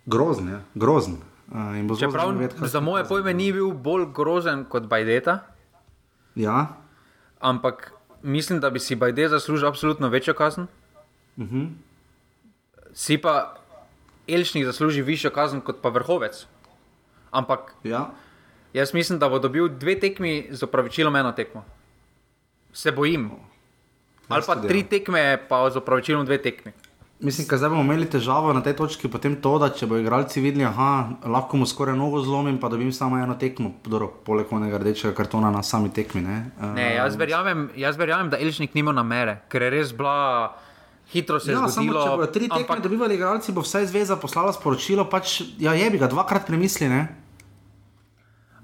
grozen. Ja. grozen. Uh, Čeprav za moje pojme ni bil bolj grozen kot Bajdeta. Ja. Ampak mislim, da bi si Bajdet zaslužil absolutno večjo kazen. Uh mhm. -huh. Si pa Elšnik zasluži višjo kazen kot pa vrhovec. Ampak ja. jaz mislim, da bo dobil dve tekmi z opravičilom eno tekmo. Se bojim. Ali pa tri tekme, pa z opravičilom dve tekmi. Mislim, da bomo imeli težavo na tej točki, potem to, da če bo igralci videli, da lahko mu skoraj nogo zlomim, pa dobim samo eno tekmo, dobro, poleg onega rdečega kartona na sami tekmi. Ne? Ne, jaz, verjamem, jaz verjamem, da Elžnik nima namere, ker je res bila hitro se je ja, zgodilo. Samo, če bodo tri tekme ampak... dobivali igralci, bo vsaj zveza poslala sporočilo, pač, ja, je bi ga dvakrat premisli. Ne?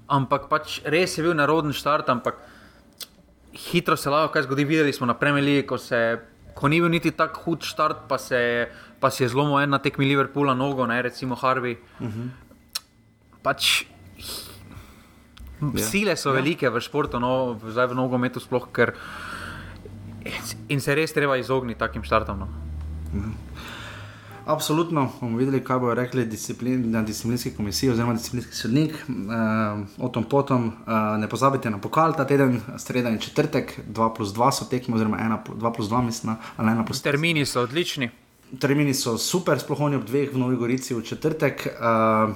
Ampak pač res je bil naroden štart, ampak hitro se lahko kaj zgodi. Videli smo na Premili, ko, ko ni bil niti tako hud štart, pa se, pa se je zlomil en na tekmi Liverpoola, nogo, ne recimo Harvey. Uh mhm. -huh. Pač, ja. Sile so ja. velike v športu, no, zdaj v nogometu sploh, ker In se res treba izogniti takim štartom. No. Mhm. Absolutno bomo videli, kaj bodo rekli disciplin, na disciplinski komisiji oziroma disciplinski sodnik. Uh, o tom potom uh, ne pozabite na pokal ta teden, sredo in četrtek, 2 plus 2 so tekme, oziroma 2 plus 2, mislim, ali 1 plus 2. Termini so odlični. Termini so super, sploh oni ob dveh v Novi Gorici v četrtek. Uh,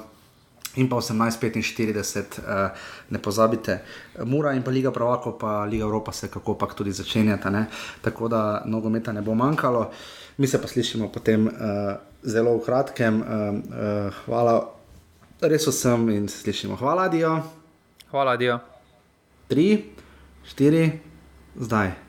in pa 18:45, uh, ne pozabite, Mura in pa Liga Pravako, pa Liga Evropa se kako pač tudi začenjata, ne? tako da nogometa ne bo manjkalo. Mi se pa slišimo potem uh, zelo v kratkem. Uh, uh, hvala res vsem in slišimo. Hvala, Dio. Hvala, Dio. Tri, štiri, zdaj.